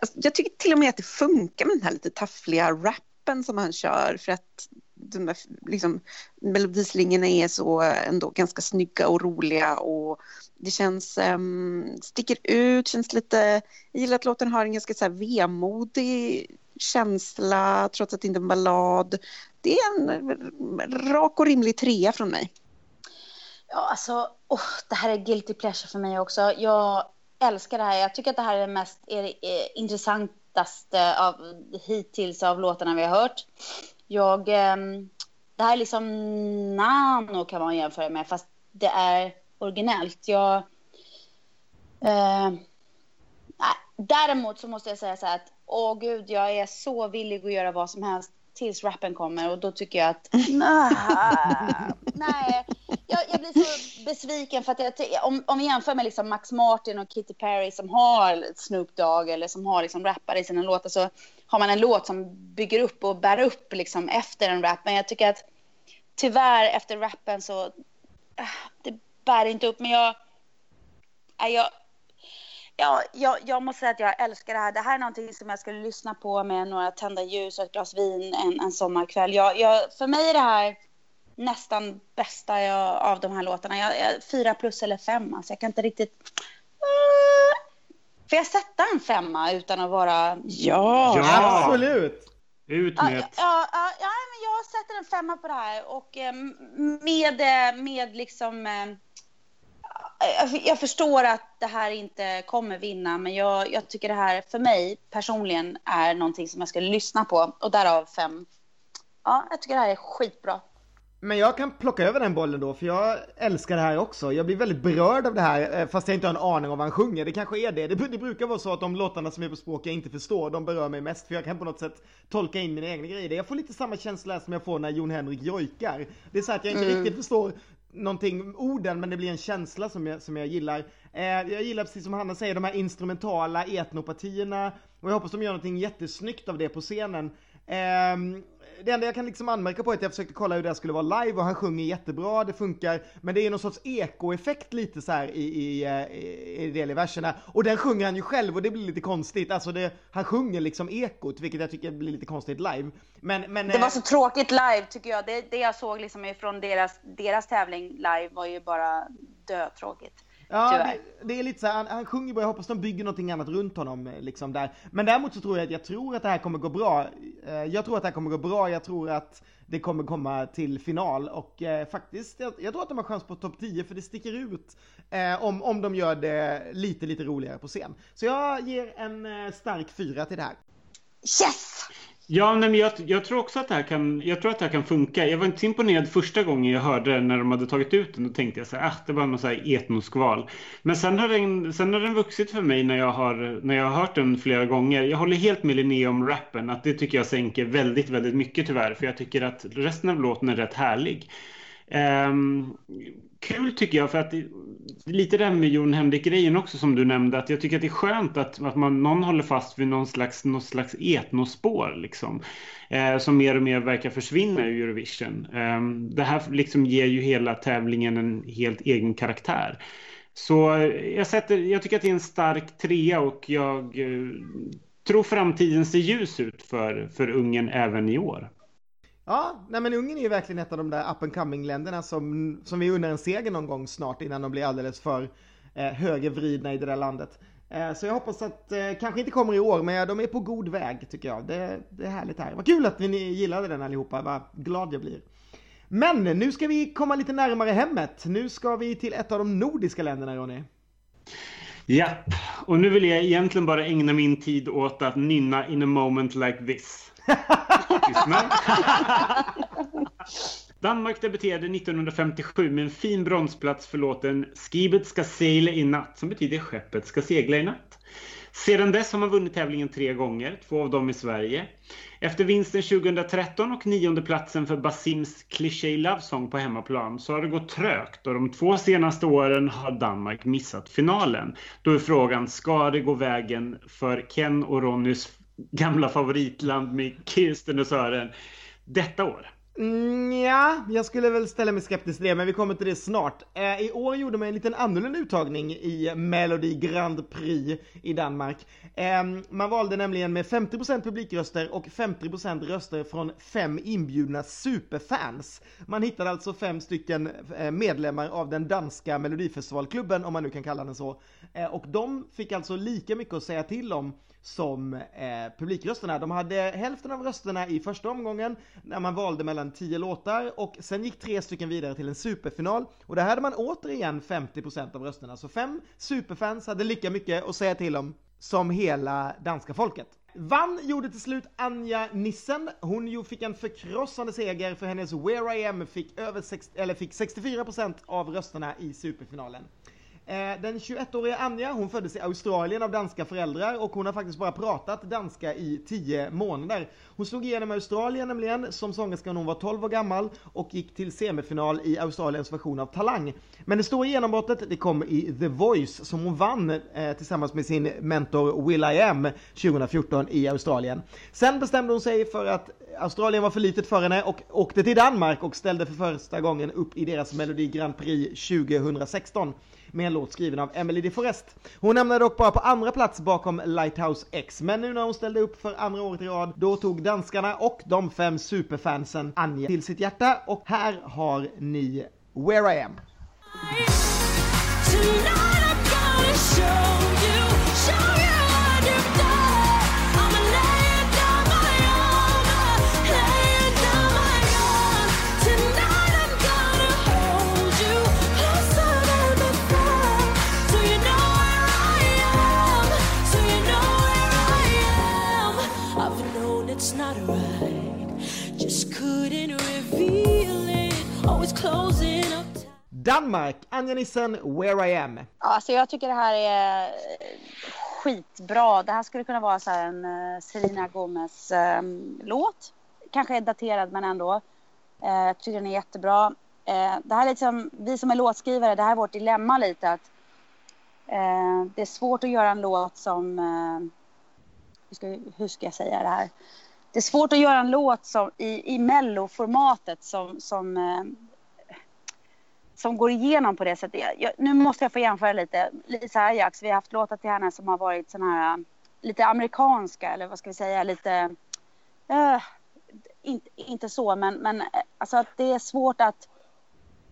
alltså, jag tycker till och med att det funkar med den här lite taffliga rappen som han kör för att de där, liksom, melodislingorna är så ändå ganska snygga och roliga och det känns, um, sticker ut, känns lite, jag gillar att låten har en ganska så här vemodig känsla trots att det inte är en ballad. Det är en rak och rimlig trea från mig. Ja, alltså, oh, det här är guilty pleasure för mig också. Jag älskar det här. Jag tycker att det här är det mest är, är, eh, intressantaste av, hittills av låtarna vi har hört. Jag, ehm, det här är liksom nano kan man jämföra med, fast det är originellt. Jag, eh, däremot så måste jag säga så här att åh gud, jag är så villig att göra vad som helst tills rappen kommer och då tycker jag att <laughs> nej. Jag, jag blir så besviken för att jag, om, om vi jämför med liksom Max Martin och Katy Perry som har Snoop Dogg eller som har liksom rappare i sina låtar så har man en låt som bygger upp och bär upp liksom efter en rap. Men jag tycker att tyvärr efter rappen så äh, det bär inte upp. Men jag, äh, jag, Ja, jag, jag måste säga att jag älskar det här. Det här är någonting som jag skulle lyssna på med några tända ljus och ett glas vin en, en sommarkväll. Jag, jag, för mig är det här nästan bästa jag, av de här låtarna. Jag, jag, fyra plus eller fem, alltså jag kan inte riktigt... Får jag sätta en femma utan att vara... Ja! Ja. Absolut! Ut Ja, med ja, ja, ja, ja, men jag sätter en femma på det här och eh, med, eh, med liksom... eh, jag- förstår att det här inte kommer vinna, men jag, jag tycker det här för mig personligen är någonting som jag skulle lyssna på och därav fem. Ja, jag tycker det här är skitbra. Men jag kan plocka över den bollen då, för jag älskar det här också. Jag blir väldigt berörd av det här, eh, fast jag inte har en aning om vad han sjunger. Det kanske är det. Det, det brukar vara så att de låtarna som är på språk jag inte förstår, de berör mig mest, för jag kan på något sätt tolka in mina egna grejer. Jag får lite samma känsla som jag får när Jon Henrik jojkar. Det är så att jag inte riktigt förstår någonting, orden, men det blir en känsla som jag, som jag gillar. Eh, jag gillar precis som Hanna säger, de här instrumentala etnopartierna, och jag hoppas de gör någonting jättesnyggt av det på scenen. Ehm, det enda jag kan liksom anmärka på är att jag försökte kolla hur det skulle vara live och han sjunger jättebra, det funkar, men det är någon sorts ekoeffekt lite så här i, i, eh, i, i del. Och den sjunger han ju själv och det blir lite konstigt, alltså det, han sjunger liksom ekot, vilket jag tycker blir lite konstigt live. Men, men Det eh, var så tråkigt live tycker jag. Det, det jag såg liksom ifrån deras, deras tävling live var ju bara dötråkigt. Ja, det, det är lite så här, han, han sjunger bra, jag hoppas de bygger någonting annat runt honom eh, liksom där. Men däremot så tror jag att jag tror att det här kommer gå bra. Eh, Jag tror att det här kommer gå bra, jag tror att det kommer komma till final och eh, faktiskt, jag, jag tror att de har chans på topp 10 för det sticker ut eh, om, om de gör det lite, lite roligare på scen. Så jag ger en eh, stark fyra till det här. Yes! Ja, nej, men jag, jag tror också att det här kan, jag tror att det här kan funka. Jag var inte så imponerad första gången jag hörde den när de hade tagit ut den. Då tänkte jag så här, ah, det var någon så här etnoskval. Men sen har, den, sen har den vuxit för mig när jag, har, när jag har hört den flera gånger. Jag håller helt med Linnea om rappen, att det tycker jag sänker väldigt, väldigt mycket tyvärr. För jag tycker att resten av låten är rätt härlig. Um, kul tycker jag för att det, lite det här med Jon Henrik-grejen också som du nämnde att jag tycker att det är skönt att, att man, någon håller fast vid någon slags, någon slags etnospår liksom eh, som mer och mer verkar försvinna i Eurovision. Eh, det här liksom ger ju hela tävlingen en helt egen karaktär. Så eh, jag, sätter, jag tycker att det är en stark trea och jag eh, tror framtiden ser ljus ut för, för Ungern även i år. Ja, nej men Ungern är ju verkligen ett av de där up and coming länderna som, som vi undrar en seger någon gång snart innan de blir alldeles för eh, högervridna i det där landet. Eh, så jag hoppas att, eh, kanske inte kommer i år, men de är på god väg tycker jag. Det, det är härligt här. Vad kul att ni gillade den allihopa, vad glad jag blir. Men nu ska vi komma lite närmare hemmet. Nu ska vi till ett av de nordiska länderna Ronny. Japp, och nu vill jag egentligen bara ägna min tid åt att nynna in a moment like this. Danmark debuterade 1957 med en fin bronsplats för låten Skibet ska segla i natt, som betyder skeppet ska segla i natt. Sedan dess har man vunnit tävlingen tre gånger, två av dem i Sverige. Efter vinsten 2013 och nionde platsen för Basims Cliché Love Song på hemmaplan så har det gått trögt och de två senaste åren har Danmark missat finalen. Då är frågan, ska det gå vägen för Ken och Ronnys gamla favoritland med Kirsten och Sören detta år? Mm, ja, jag skulle väl ställa mig skeptisk till det, men vi kommer till det snart. Eh, I år gjorde man en liten annorlunda uttagning i Melodi Grand Prix i Danmark. Eh, man valde nämligen med 50% publikröster och 50% röster från fem inbjudna superfans. Man hittade alltså fem stycken eh, medlemmar av den danska melodifestivalklubben, om man nu kan kalla den så. Eh, och de fick alltså lika mycket att säga till om som eh, publikrösterna. De hade hälften av rösterna i första omgången när man valde mellan 10 låtar och sen gick tre stycken vidare till en superfinal och där hade man återigen 50% av rösterna. Så fem superfans hade lika mycket att säga till om som hela danska folket. Vann gjorde till slut Anja Nissen. Hon ju fick en förkrossande seger för hennes Where I Am fick, över 60, eller fick 64% av rösterna i superfinalen. Eh, den 21-åriga Anja, hon föddes i Australien av danska föräldrar och hon har faktiskt bara pratat danska i 10 månader. Hon slog igenom i Australien nämligen som sångerska när hon var 12 år gammal och gick till semifinal i Australiens version av Talang. Men det stora genombrottet det kom i The Voice som hon vann eh, tillsammans med sin mentor Will I Am 2014 i Australien. Sen bestämde hon sig för att Australien var för litet för henne och åkte till Danmark och ställde för första gången upp i deras Melodi Grand Prix 2016 med en låt skriven av Emily de Forest. Hon hamnade dock bara på andra plats bakom Lighthouse X, men nu när hon ställde upp för andra året i rad, då tog danskarna och de fem superfansen Anja till sitt hjärta och här har ni Where I Am. Tonight I'm gonna show Danmark, Anja Nissen, Where I Am. Alltså jag tycker det här är skitbra. Det här skulle kunna vara så här en eh, Selena Gomez-låt. Ehm, Kanske är daterad men ändå. Eh, jag tycker den är jättebra. Eh, det här är liksom, vi som är låtskrivare, det här är vårt dilemma lite att det är svårt att göra en låt som, hur, ska, hur ska jag säga det här? Det är svårt att göra en låt som, i, i melloformatet som, som eh, som går igenom på det sättet. Jag, jag, nu måste jag få jämföra lite. Lisa Ajax, vi har haft låtar till henne som har varit såna här um, lite amerikanska eller vad ska vi säga, lite uh, inte, inte så men, men eh, alltså att det är svårt att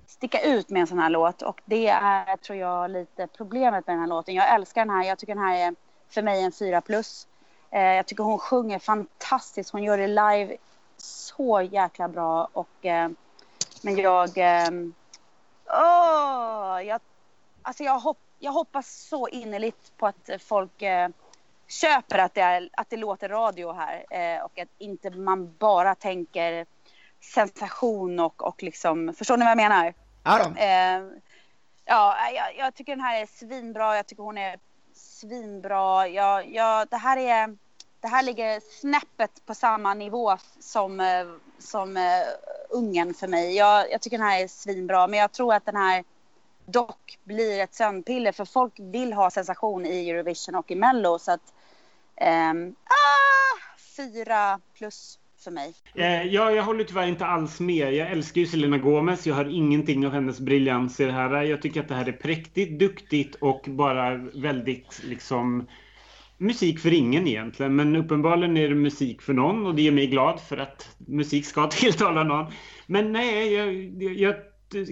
sticka ut med en sån här låt och det är tror jag lite problemet med den här låten. Jag älskar den här, jag tycker den här är för mig en fyra plus. Eh, jag tycker hon sjunger fantastiskt, hon gör det live så jäkla bra och eh, men jag eh, Åh, jag, alltså jag, hopp, jag hoppas så innerligt på att folk eh, köper att det, är, att det låter radio här eh, och att inte man bara tänker sensation och, och liksom, förstår ni vad jag menar? Ja. Eh, ja, jag, jag tycker den här är svinbra. Jag tycker hon är svinbra. Jag, jag, det, här är, det här ligger snäppet på samma nivå som, eh, som ungen Ungern för mig. Jag, jag tycker den här är svinbra, men jag tror att den här dock blir ett sömnpiller för folk vill ha sensation i Eurovision och i Mello. Så att, ehm, ah, fyra plus för mig. Eh, ja, jag håller tyvärr inte alls med. Jag älskar ju Selena Gomez. Jag har ingenting av hennes briljans i det här. Jag tycker att det här är präktigt, duktigt och bara väldigt liksom musik för ingen egentligen. Men uppenbarligen är det musik för någon och det gör mig glad för att musik ska <laughs> tilltala någon. Men nej, jag, jag,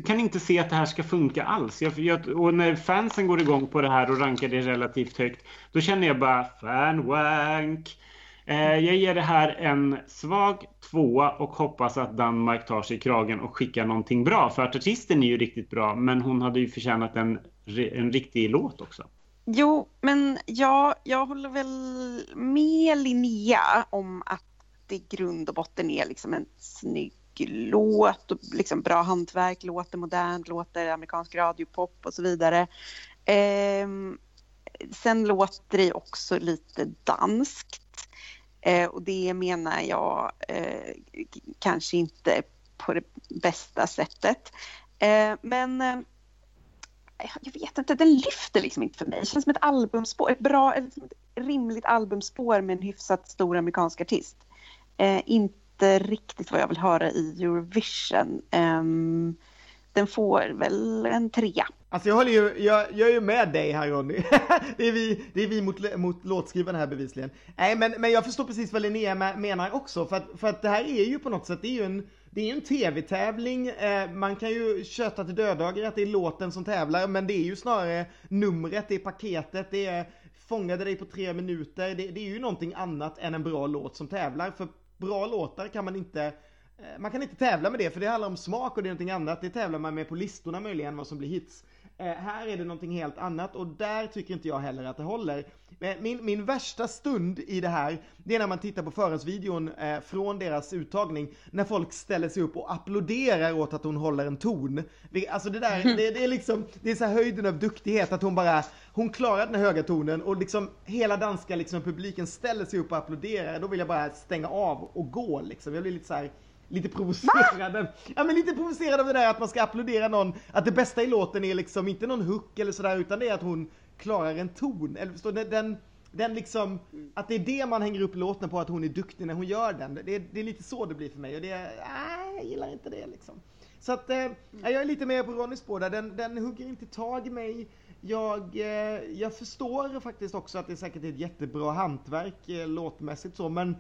kan inte se att det här ska funka alls. Jag, jag, och när fansen går igång på det här och rankar det relativt högt, då känner jag bara fanwank. Eh, jag ger det här en svag tvåa och hoppas att Danmark tar sig i kragen och skickar någonting bra. För att artisten är ju riktigt bra, men hon hade ju förtjänat en, en riktig låt också. Jo, men ja, jag håller väl med Linnea om att det i grund och botten är liksom en snygg låt och liksom bra hantverk, låter modernt, låter amerikansk radiopop och så vidare. Eh, sen låter det också lite danskt eh, och det menar jag eh, kanske inte på det bästa sättet. Eh, men eh, jag vet inte, den lyfter liksom inte för mig. Det känns som ett albumspår, ett bra, ett rimligt albumspår med en hyfsat stor amerikansk artist. Eh, inte riktigt vad jag vill höra i Eurovision. Eh, den får väl en trea. Alltså jag håller ju, jag, jag är ju med dig här Ronny. <laughs> det är vi, det är vi mot, mot låtskrivarna här bevisligen. Nej men, men jag förstår precis vad Linnea menar också. För att, för att det här är ju på något sätt, det är ju en, det är ju en tv-tävling. Eh, man kan ju köta till döddagar att det är låten som tävlar. Men det är ju snarare numret, det är paketet, det är fångade dig på tre minuter. Det, det är ju någonting annat än en bra låt som tävlar. För bra låtar kan man inte eh, man kan inte tävla med det för det handlar om smak och det är någonting annat. Det tävlar man med på listorna möjligen vad som blir hits. Eh, här är det någonting helt annat och där tycker inte jag heller att det håller. Men Min, min värsta stund i det här, det är när man tittar på förhandsvideon eh, från deras uttagning, när folk ställer sig upp och applåderar åt att hon håller en ton. Alltså det där, <laughs> det, det är liksom, det är så höjden av duktighet att hon bara, hon klarar den höga tonen och liksom hela danska liksom, publiken ställer sig upp och applåderar, då vill jag bara stänga av och gå liksom. Jag blir lite så här lite provocerad. Ja men lite provocerad av det där att man ska applådera någon, att det bästa i låten är liksom inte någon hook eller sådär utan det är att hon klarar en ton. Eller förstår du? Den, den liksom, att det är det man hänger upp låten på, att hon är duktig när hon gör den. Det, är- det är lite så det blir för mig och det, är- nej, jag gillar inte det liksom. Så att, eh, jag är lite mer på Ronnys spår där, den, den hugger inte tag i mig. Jag, eh, jag förstår faktiskt också att det säkert är ett jättebra hantverk eh, låtmässigt så, men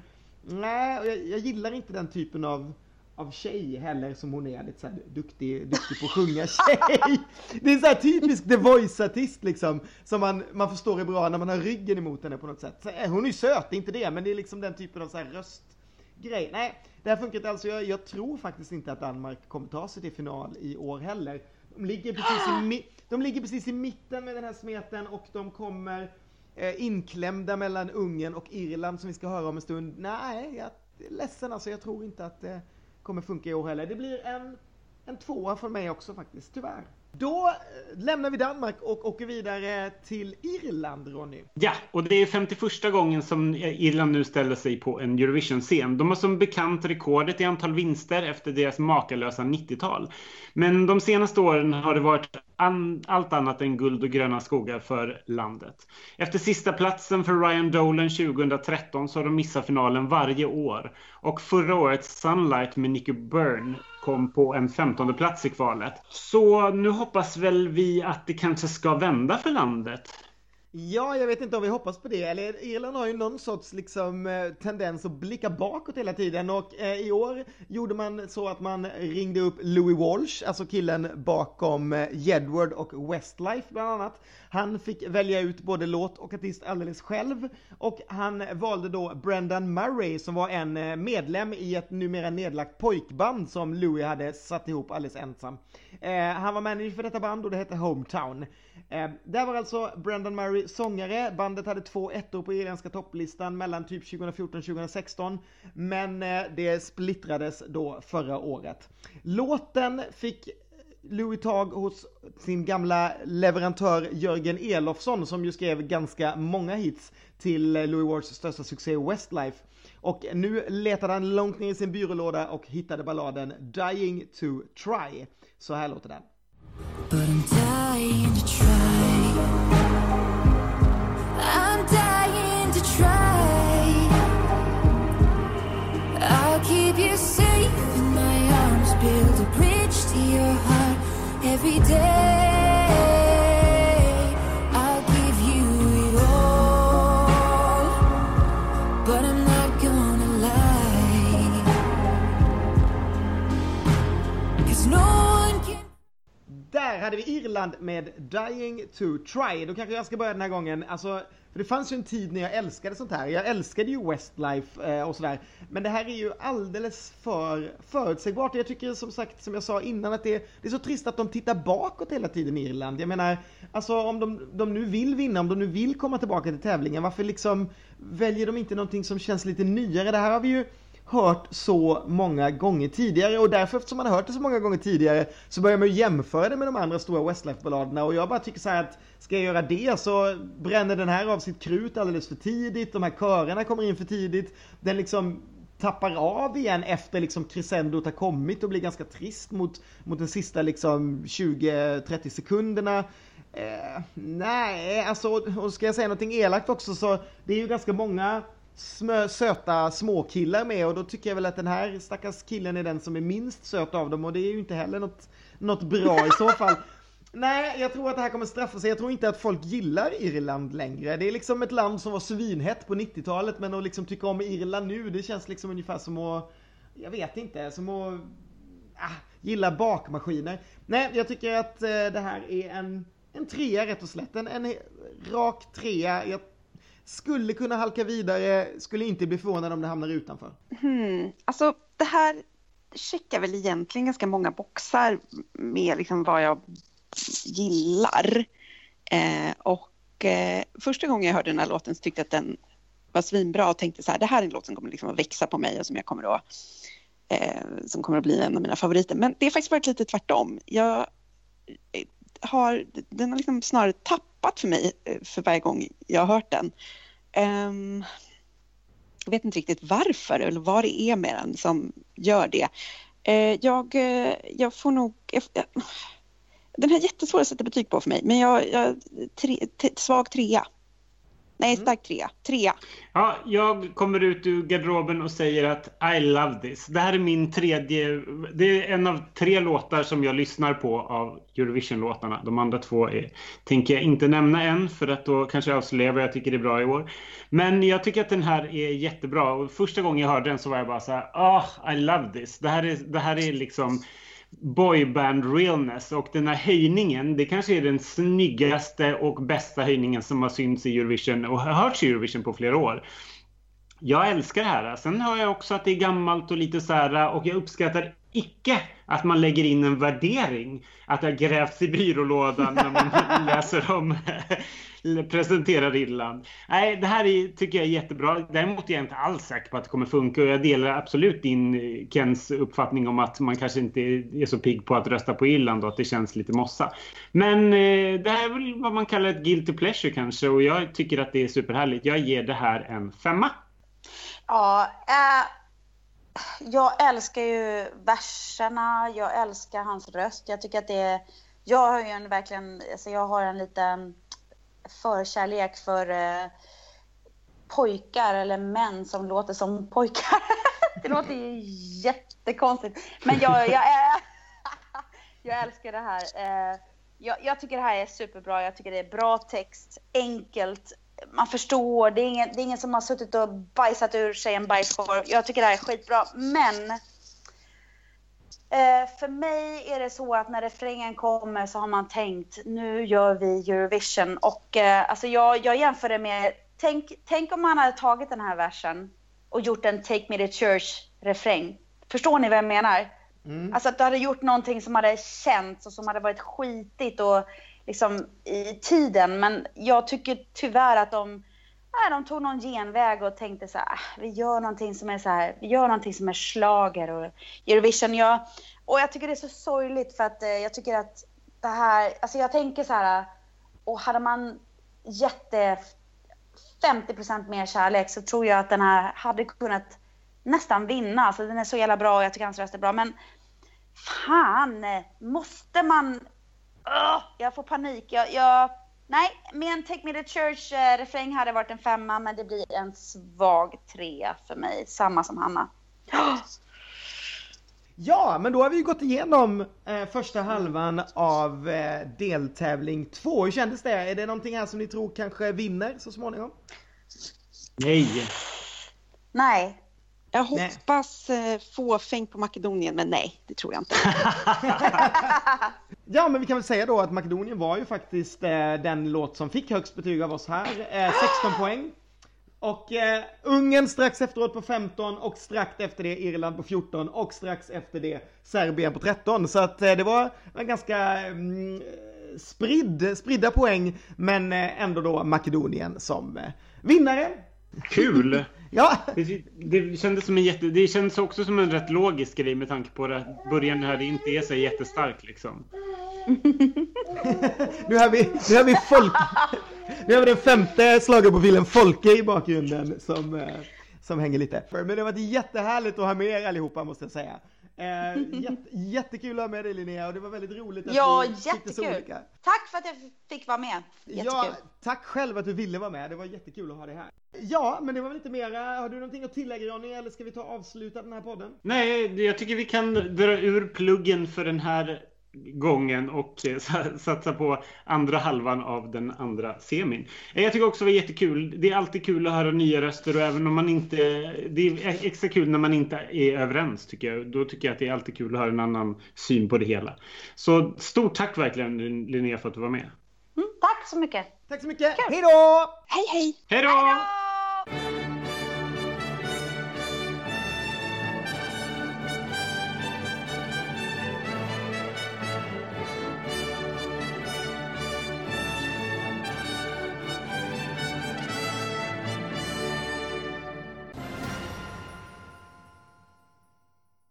nej, och jag, jag gillar inte den typen av av tjej heller som hon är, lite så här duktig, duktig på att sjunga <laughs> tjej. Det är så här typisk The Voice-artist liksom, som man, man förstår är bra när man har ryggen emot henne på något sätt. Så, eh, hon är ju söt, det är inte det, men det är liksom den typen av så här röstgrej. Nej, det här funkar inte alls. Jag, jag tror faktiskt inte att Danmark kommer ta sig till final i år heller. De ligger precis i, <gasps> de ligger precis i mitten med den här smeten och de kommer eh, inklämda mellan Ungern och Irland som vi ska höra om en stund. Nej, jag är ledsen alltså. Jag tror inte att det kommer funka i år heller. Det blir en, en tvåa från mig också faktiskt, tyvärr. Då eh, lämnar vi Danmark och åker vidare till Irland, Ronny. Ja, och det är 51 gången som eh, Irland nu ställer sig på en Eurovision-scen. De har som bekant rekordet i antal vinster efter deras makalösa 90-tal. Men de senaste åren har det varit an- allt annat än guld och gröna skogar för landet. Efter sista platsen för Ryan Dolan 2013 så har de missat finalen varje år. Och förra årets Sunlight med Nicky Byrne kom på en 15 plats i kvalet. Så nu hoppas väl vi att det kanske ska vända för landet. Ja, jag vet inte om vi hoppas på det. Eller Irland har ju någon sorts liksom eh, tendens att blicka bakåt hela tiden och eh, i år gjorde man så att man ringde upp Louis Walsh, alltså killen bakom eh, Jedward och Westlife bland annat. Han fick välja ut både låt och artist alldeles själv och han valde då Brendan Murray som var en eh, medlem i ett numera nedlagt pojkband som Louis hade satt ihop alldeles ensam. Eh, han var manager för detta band och det hette Hometown. Eh, där var alltså Brendan Murray sångare, bandet hade två ettor på irländska topplistan mellan typ 2014 och 2016 men eh, det splittrades då förra året. Låten fick eh, Louis tag hos sin gamla leverantör Jörgen Elofsson som ju skrev ganska många hits till eh, Louis Wards största succé Westlife. Och nu letade han långt ner i sin byrålåda och hittade balladen Dying to Try. Så här låter den. Där hade vi Irland med Dying to Try. Då kanske jag ska börja den här gången. Alltså, för det fanns ju en tid när jag älskade sånt här. Jag älskade ju Westlife eh, och sådär. Men det här är ju alldeles för förutsägbart. Jag tycker som sagt, som jag sa innan, att det, det är så trist att de tittar bakåt hela tiden i Irland. Jag menar, alltså om de, de nu vill vinna, om de nu vill komma tillbaka till tävlingen, varför liksom väljer de inte någonting som känns lite nyare? Det här har vi ju hört så många gånger tidigare. Och därför eftersom man har hört det så många gånger tidigare så börjar man ju jämföra det med de andra stora Westlife-balladerna och jag bara tycker så här att ska jag göra det så bränner den här av sitt krut alldeles för tidigt, de här körerna kommer in för tidigt, den liksom tappar av igen efter liksom crescendot har kommit och blir ganska trist mot, mot den sista liksom 20-30 sekunderna. Eh, nej, alltså och ska jag säga någonting elakt också så det är ju ganska många smö, söta småkillar med och då tycker jag väl att den här stackars killen är den som är minst söt av dem och det är ju inte heller något, något bra i så fall. <laughs> Nej, jag tror att det här kommer straffa sig. Jag tror inte att folk gillar Irland längre. Det är liksom ett land som var svinhett på 90-talet men att liksom tycka om Irland nu, det känns liksom ungefär som att, jag vet inte, som att ah, gilla bakmaskiner. Nej, jag tycker att eh, det här är en, en trea rätt och slätt. En, en rak trea. Jag skulle kunna halka vidare, skulle inte bli förvånad om det hamnar utanför. Hmm. Alltså det här checkar väl egentligen ganska många boxar med liksom vad jag gillar. Eh, och eh, första gången jag hörde den här låten så tyckte jag att den var svinbra och tänkte så här, det här är en låt som kommer liksom att växa på mig och som jag kommer att eh, som kommer att bli en av mina favoriter. Men det har faktiskt varit lite tvärtom. Jag har, den har liksom snarare tappat för mig eh, för varje gång jag har hört den. Um, jag vet inte riktigt varför eller vad det är med den som gör det. Uh, jag, uh, jag får nog... Jag, den här är jättesvår att sätta betyg på för mig, men jag, jag tre, t, svag trea. Nej, stark trea. Trea. Ja, jag kommer ut ur garderoben och säger att I love this. Det här är min tredje... Det är en av tre låtar som jag lyssnar på av Eurovision-låtarna. De andra två är, tänker jag inte nämna än för att då kanske jag avslöjar vad jag tycker är bra i år. Men jag tycker att den här är jättebra och första gången jag hörde den så var jag bara så här, ah, I love this. Det här är, det här är liksom boyband realness och den här höjningen, det kanske är den snyggaste och bästa höjningen som har synts i Eurovision och har hörts i Eurovision på flera år. Jag älskar det här. Sen hör jag också att det är gammalt och lite så här och jag uppskattar icke att man lägger in en värdering. Att det har grävts i byrålådan när man <laughs> läser om eh, presenterar Irland. Nej, det här är, tycker jag är jättebra. Däremot är jag inte alls säker på att det kommer funka och jag delar absolut din eh, Kens uppfattning om att man kanske inte är så pigg på att rösta på Irland och att det känns lite mossa. Men eh, det här är väl vad man kallar ett guilty pleasure kanske och jag tycker att det är superhärligt. Jag ger det här en femma. Ja, äh, jag älskar ju verserna, jag älskar hans röst. Jag tycker att det är, jag har ju en verkligen, alltså jag har en liten förkärlek för eh, pojkar eller män som låter som pojkar. <laughs> det låter ju jättekonstigt. Men jag, jag, är, <laughs> jag älskar det här. Eh, jag, jag, tycker det här är superbra. Jag tycker det är bra text, enkelt. Man förstår. Det är ingen, det är ingen som har suttit och bajsat ur sig en bajskorv. Jag tycker det här är skitbra. Men Eh, för mig är det så att när refrängen kommer så har man tänkt nu gör vi Eurovision och eh, alltså jag, jag jämför det med tänk, tänk om man hade tagit den här versen och gjort en Take Me To Church refräng. Förstår ni vad jag menar? Mm. Alltså att du hade gjort någonting som hade känts och som hade varit skitigt och liksom i tiden. Men jag tycker tyvärr att de, nej, de tog någon genväg och tänkte så här, ah, vi gör någonting som är så här, vi gör någonting som är slager och Eurovision. Jag, och jag tycker det är så sorgligt för att eh, jag tycker att det här, alltså jag tänker så här, och hade man gett eh, det 50% mer kärlek så tror jag att den här hade kunnat nästan vinna. Alltså den är så jävla bra och jag tycker hans röst är bra. Men fan, eh, måste man... Ugh, jag får panik. Jag, jag, nej, med en Take Me To Church-refräng hade varit en femma, men det blir en svag trea för mig. Samma som Hanna. Ja, men då har vi gått igenom eh, första halvan av eh, deltävling två. Hur kändes det? Är det någonting här som ni tror kanske vinner så småningom? Nej. Nej. Jag hoppas eh, fåfängt på Makedonien, men nej, det tror jag inte. <laughs> <laughs> Ja, men vi kan väl säga då att Makedonien var ju faktiskt eh, den låt som fick högst betyg av oss här. Eh, 16 poäng. Och eh, Ungern strax efteråt på 15 och strax efter det Irland på 14 och strax efter det Serbien på 13. Så att eh, det var en ganska mm, spridd, spridda poäng men eh, ändå då Makedonien som eh, vinnare. Kul! Ja, Det, det, kändes som en jätte, det kändes också som en rätt logisk grej med tanke på att början här inte är så jättestark liksom. nu har vi, nu har vi folk... Nu har vi den femte schlagerprofilen Folke i bakgrunden som, eh, som hänger lite. Men det har varit jättehärligt att ha med er allihopa måste jag säga. Eh, <laughs> jätte, jättekul att ha med dig Linnea och det var väldigt roligt att Ja, vi tyckte så jättekul. olika. Tack för att jag fick vara med. Jättekul. Ja, tack själv att du ville vara med. Det var jättekul att ha dig här. Ja, men det var väl inte mera. Har du någonting att tillägga Johnny eller ska vi ta och avsluta den här podden? Nej, jag tycker vi kan dra ur pluggen för den här gången och eh, <laughs> sa- satsa på andra halvan av den andra semin. Eh, Jag tycker också det var jättekul. Det är alltid kul att höra nya röster och även om man inte... Det är extra kul när man inte är överens tycker jag. Då tycker jag att det är alltid kul att höra en annan syn på det hela. Så stort tack verkligen Linnea för att du var med. Mm, tack så mycket. Tack så mycket. Hej då! hej, hej! Hej då!